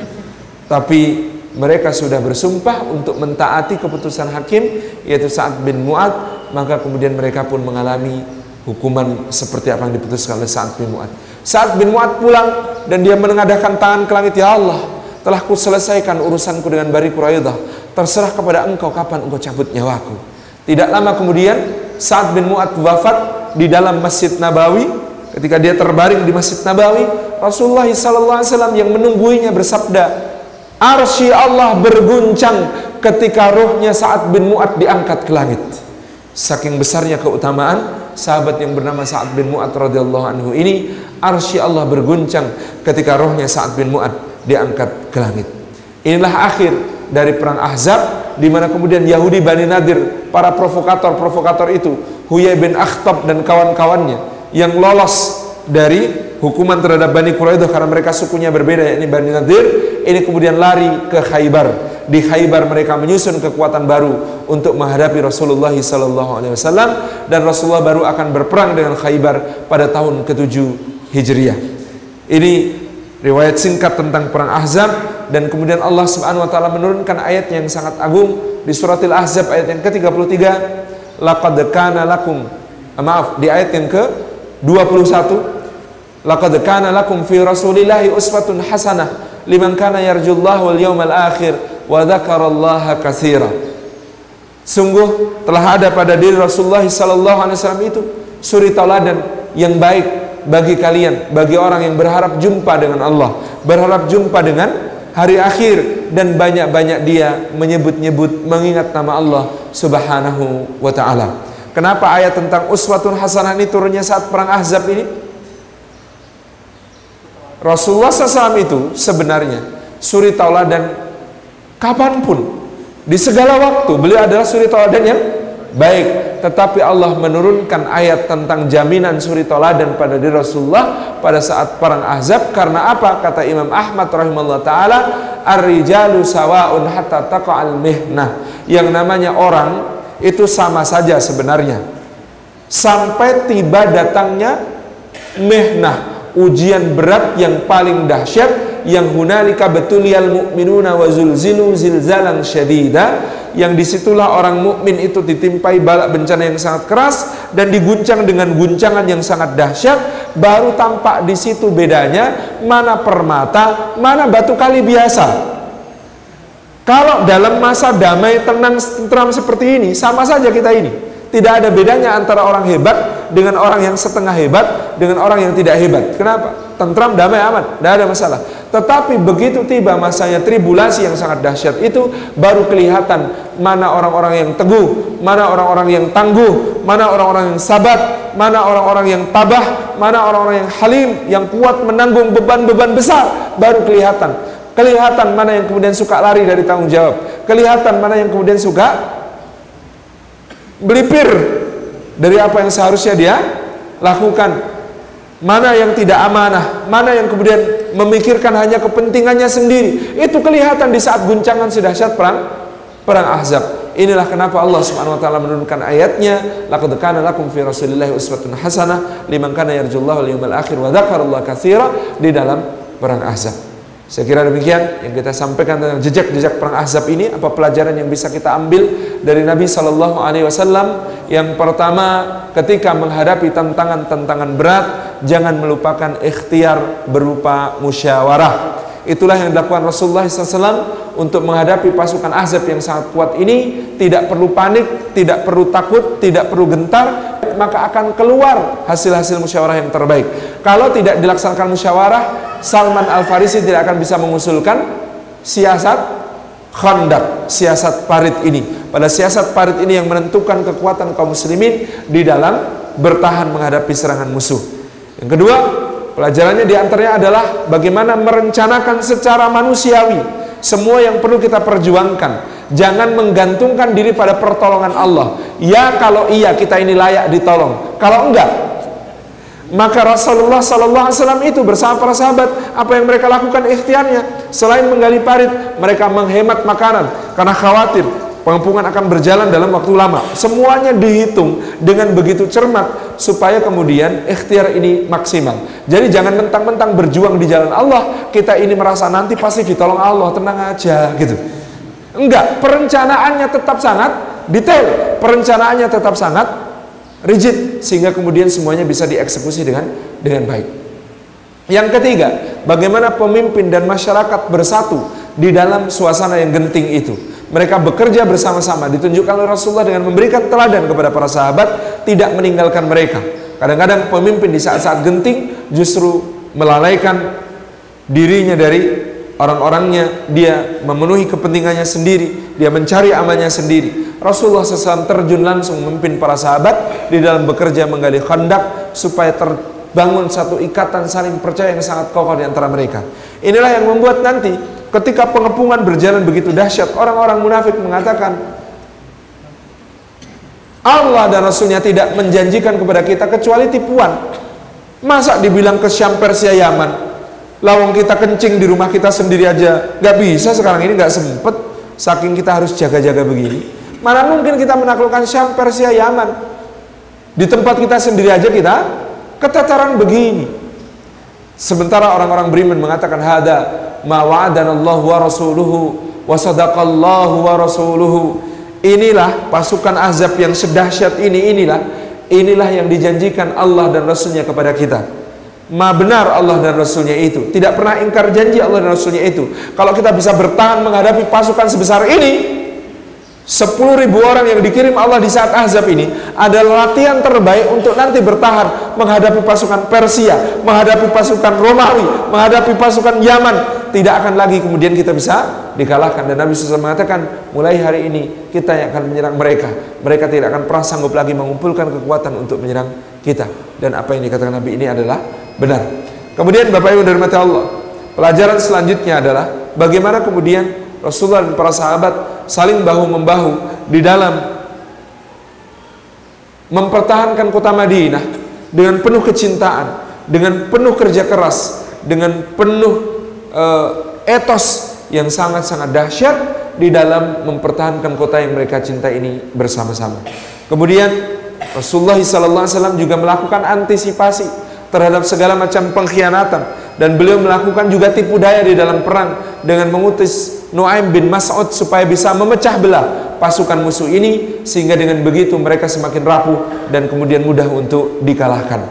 Tapi mereka sudah bersumpah untuk mentaati keputusan hakim yaitu Sa'ad bin Mu'ad. Maka kemudian mereka pun mengalami hukuman seperti apa yang diputuskan oleh Sa'ad bin Mu'ad. Sa'ad bin Mu'ad pulang dan dia mengadakan tangan ke langit ya Allah telah ku selesaikan urusanku dengan Bari Quraidah. Terserah kepada engkau kapan engkau cabut nyawaku. Tidak lama kemudian Sa'ad bin Mu'ad wafat di dalam Masjid Nabawi. Ketika dia terbaring di Masjid Nabawi Rasulullah SAW yang menungguinya bersabda Arsy Allah berguncang ketika rohnya saat bin Mu'ad diangkat ke langit. Saking besarnya keutamaan sahabat yang bernama Sa'ad bin Mu'ad radhiyallahu anhu ini, arsy Allah berguncang ketika rohnya Sa'ad bin Mu'ad diangkat ke langit. Inilah akhir dari perang Ahzab di mana kemudian Yahudi Bani Nadir, para provokator-provokator itu, Huyai bin Akhtab dan kawan-kawannya yang lolos dari hukuman terhadap Bani Quraidah karena mereka sukunya berbeda yakni Bani Nadir ini kemudian lari ke Khaybar. Di Khaybar mereka menyusun kekuatan baru untuk menghadapi Rasulullah wasallam dan Rasulullah baru akan berperang dengan Khaybar pada tahun ke-7 Hijriah. Ini riwayat singkat tentang perang Ahzab dan kemudian Allah Subhanahu wa taala menurunkan ayat yang sangat agung di surat Al-Ahzab ayat yang ke-33 laqad kana lakum maaf di ayat yang ke-21 Laqad kana lakum fi Rasulillahi uswatun hasanah liman kana yarjullaha wal yawmal akhir wa dzakarallaha katsira. Sungguh telah ada pada diri Rasulullah sallallahu alaihi wasallam itu suri tauladan yang baik bagi kalian, bagi orang yang berharap jumpa dengan Allah, berharap jumpa dengan hari akhir dan banyak-banyak dia menyebut-nyebut mengingat nama Allah Subhanahu wa taala. Kenapa ayat tentang uswatun hasanah ini turunnya saat perang Ahzab ini? Rasulullah SAW itu sebenarnya suri tauladan kapan pun di segala waktu beliau adalah suri tauladan yang baik. Tetapi Allah menurunkan ayat tentang jaminan suri tauladan pada diri Rasulullah pada saat perang Ahzab. Karena apa? Kata Imam Ahmad rahimahullah taala ar-rijalu sawaun hatta taqa'al mihnah. Yang namanya orang itu sama saja sebenarnya. Sampai tiba datangnya mihnah ujian berat yang paling dahsyat yang hunalika betuliyal mu'minuna wa zulzilu zilzalan syadida yang di situlah orang mukmin itu ditimpai balak bencana yang sangat keras dan diguncang dengan guncangan yang sangat dahsyat baru tampak di situ bedanya mana permata mana batu kali biasa. Kalau dalam masa damai tenang tentram seperti ini sama saja kita ini tidak ada bedanya antara orang hebat dengan orang yang setengah hebat dengan orang yang tidak hebat. Kenapa? Tentram, damai, aman, tidak ada masalah. Tetapi begitu tiba masanya tribulasi yang sangat dahsyat itu, baru kelihatan mana orang-orang yang teguh, mana orang-orang yang tangguh, mana orang-orang yang sabat, mana orang-orang yang tabah, mana orang-orang yang halim, yang kuat menanggung beban-beban besar, baru kelihatan. Kelihatan mana yang kemudian suka lari dari tanggung jawab. Kelihatan mana yang kemudian suka belipir dari apa yang seharusnya dia lakukan. Mana yang tidak amanah, mana yang kemudian memikirkan hanya kepentingannya sendiri. Itu kelihatan di saat guncangan sedahsyat perang perang Ahzab. Inilah kenapa Allah Subhanahu wa taala menurunkan ayatnya, laqad kana lakum fi Rasulillahi uswatun hasanah liman kana yarjullaha wal yawmal akhir wa dzakarallaha katsira di dalam perang Ahzab. Saya kira demikian yang kita sampaikan tentang jejak-jejak perang Ahzab ini apa pelajaran yang bisa kita ambil dari Nabi Shallallahu alaihi wasallam Yang pertama, ketika menghadapi tantangan-tantangan berat, jangan melupakan ikhtiar berupa musyawarah. Itulah yang dilakukan Rasulullah SAW untuk menghadapi pasukan Ahzab yang sangat kuat ini. Tidak perlu panik, tidak perlu takut, tidak perlu gentar, maka akan keluar hasil-hasil musyawarah yang terbaik. Kalau tidak dilaksanakan musyawarah, Salman Al-Farisi tidak akan bisa mengusulkan siasat khandak, siasat parit ini. Pada siasat parit ini yang menentukan kekuatan kaum muslimin di dalam bertahan menghadapi serangan musuh. Yang kedua, Pelajarannya di antaranya adalah bagaimana merencanakan secara manusiawi semua yang perlu kita perjuangkan. Jangan menggantungkan diri pada pertolongan Allah. Ya kalau iya kita ini layak ditolong. Kalau enggak, maka Rasulullah Sallallahu Alaihi Wasallam itu bersama para sahabat apa yang mereka lakukan ikhtiarnya selain menggali parit mereka menghemat makanan karena khawatir Pengepungan akan berjalan dalam waktu lama. Semuanya dihitung dengan begitu cermat supaya kemudian ikhtiar ini maksimal. Jadi jangan mentang-mentang berjuang di jalan Allah, kita ini merasa nanti pasti ditolong Allah, tenang aja gitu. Enggak, perencanaannya tetap sangat detail, perencanaannya tetap sangat rigid sehingga kemudian semuanya bisa dieksekusi dengan dengan baik. Yang ketiga, bagaimana pemimpin dan masyarakat bersatu di dalam suasana yang genting itu mereka bekerja bersama-sama ditunjukkan oleh Rasulullah dengan memberikan teladan kepada para sahabat tidak meninggalkan mereka kadang-kadang pemimpin di saat-saat genting justru melalaikan dirinya dari orang-orangnya dia memenuhi kepentingannya sendiri dia mencari amannya sendiri Rasulullah SAW terjun langsung memimpin para sahabat di dalam bekerja menggali khandak supaya terbangun satu ikatan saling percaya yang sangat kokoh di antara mereka inilah yang membuat nanti Ketika pengepungan berjalan begitu dahsyat, orang-orang munafik mengatakan, Allah dan Rasulnya tidak menjanjikan kepada kita kecuali tipuan. Masa dibilang ke Syam Persia Yaman, lawang kita kencing di rumah kita sendiri aja, gak bisa sekarang ini gak sempet, saking kita harus jaga-jaga begini. Mana mungkin kita menaklukkan Syam Persia Yaman? Di tempat kita sendiri aja kita ketataran begini. Sementara orang-orang beriman mengatakan hada ma wa'adanallahu wa rasuluhu wa sadaqallahu wa rasuluhu. Inilah pasukan azab yang sedahsyat ini inilah inilah yang dijanjikan Allah dan Rasulnya kepada kita. Ma benar Allah dan Rasulnya itu Tidak pernah ingkar janji Allah dan Rasulnya itu Kalau kita bisa bertahan menghadapi pasukan sebesar ini Sepuluh ribu orang yang dikirim Allah di saat Ahzab ini adalah latihan terbaik untuk nanti bertahan menghadapi pasukan Persia, menghadapi pasukan Romawi, menghadapi pasukan Yaman. Tidak akan lagi kemudian kita bisa dikalahkan dan Nabi SAW mengatakan mulai hari ini kita yang akan menyerang mereka. Mereka tidak akan pernah sanggup lagi mengumpulkan kekuatan untuk menyerang kita. Dan apa yang dikatakan Nabi ini adalah benar. Kemudian Bapak Ibu dari Allah, pelajaran selanjutnya adalah bagaimana kemudian Rasulullah dan para sahabat saling bahu membahu di dalam mempertahankan kota Madinah dengan penuh kecintaan, dengan penuh kerja keras, dengan penuh uh, etos yang sangat-sangat dahsyat di dalam mempertahankan kota yang mereka cinta ini bersama-sama. Kemudian Rasulullah SAW juga melakukan antisipasi terhadap segala macam pengkhianatan dan beliau melakukan juga tipu daya di dalam perang dengan mengutus Nuaim bin Mas'ud supaya bisa memecah belah pasukan musuh ini sehingga dengan begitu mereka semakin rapuh dan kemudian mudah untuk dikalahkan.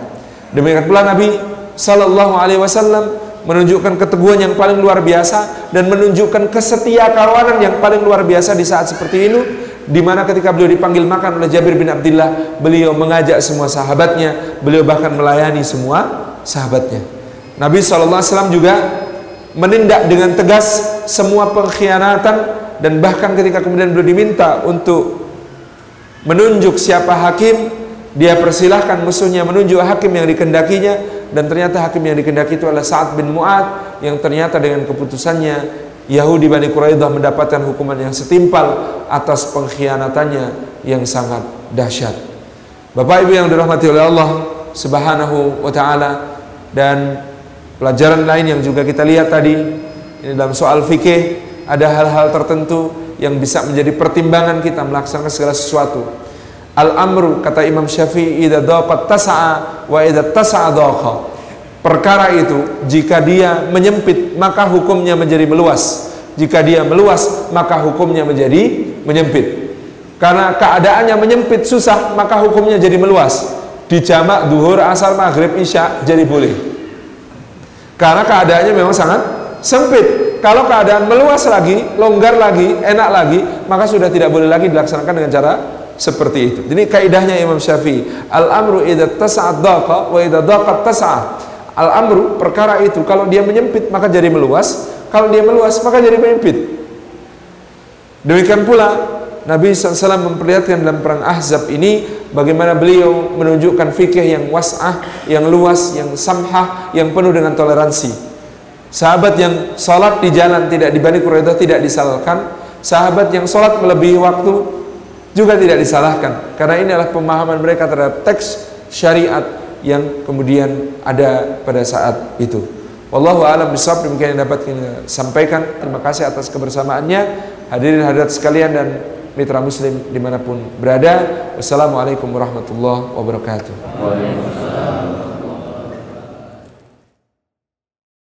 Demikian pula Nabi sallallahu alaihi wasallam menunjukkan keteguhan yang paling luar biasa dan menunjukkan kesetia kawanan yang paling luar biasa di saat seperti ini di mana ketika beliau dipanggil makan oleh Jabir bin Abdullah beliau mengajak semua sahabatnya beliau bahkan melayani semua sahabatnya. Nabi SAW juga menindak dengan tegas semua pengkhianatan dan bahkan ketika kemudian beliau diminta untuk menunjuk siapa hakim dia persilahkan musuhnya menunjuk hakim yang dikendakinya dan ternyata hakim yang dikendaki itu adalah Sa'ad bin Mu'ad yang ternyata dengan keputusannya Yahudi Bani Quraidah mendapatkan hukuman yang setimpal atas pengkhianatannya yang sangat dahsyat. Bapak Ibu yang dirahmati oleh Allah Subhanahu wa taala dan Pelajaran lain yang juga kita lihat tadi ini dalam soal fikih ada hal-hal tertentu yang bisa menjadi pertimbangan kita melaksanakan segala sesuatu. Al-amru kata Imam Syafi'i idza daqat tasa'a wa idza tasa'a daqa. Perkara itu jika dia menyempit maka hukumnya menjadi meluas. Jika dia meluas maka hukumnya menjadi menyempit. Karena keadaannya menyempit susah, maka hukumnya jadi meluas. Di jamak duhur, asar, maghrib, isya jadi boleh. Karena keadaannya memang sangat sempit. Kalau keadaan meluas lagi, longgar lagi, enak lagi, maka sudah tidak boleh lagi dilaksanakan dengan cara seperti itu. Jadi kaidahnya Imam Syafi'i, al-amru idza tas'ad daqa wa idza daqat tas'a. Al-amru perkara itu kalau dia menyempit maka jadi meluas, kalau dia meluas maka jadi menyempit. Demikian pula Nabi SAW memperlihatkan dalam perang Ahzab ini bagaimana beliau menunjukkan fikih yang was'ah, yang luas, yang samhah, yang penuh dengan toleransi. Sahabat yang salat di jalan tidak di Bani Quraidah tidak disalahkan, sahabat yang salat melebihi waktu juga tidak disalahkan karena ini adalah pemahaman mereka terhadap teks syariat yang kemudian ada pada saat itu. Wallahu a'lam bishawab demikian yang dapat kita sampaikan. Terima kasih atas kebersamaannya. Hadirin hadirat sekalian dan mitra muslim di mana pun berada. Wassalamualaikum warahmatullahi wabarakatuh. Waalaikumsalam.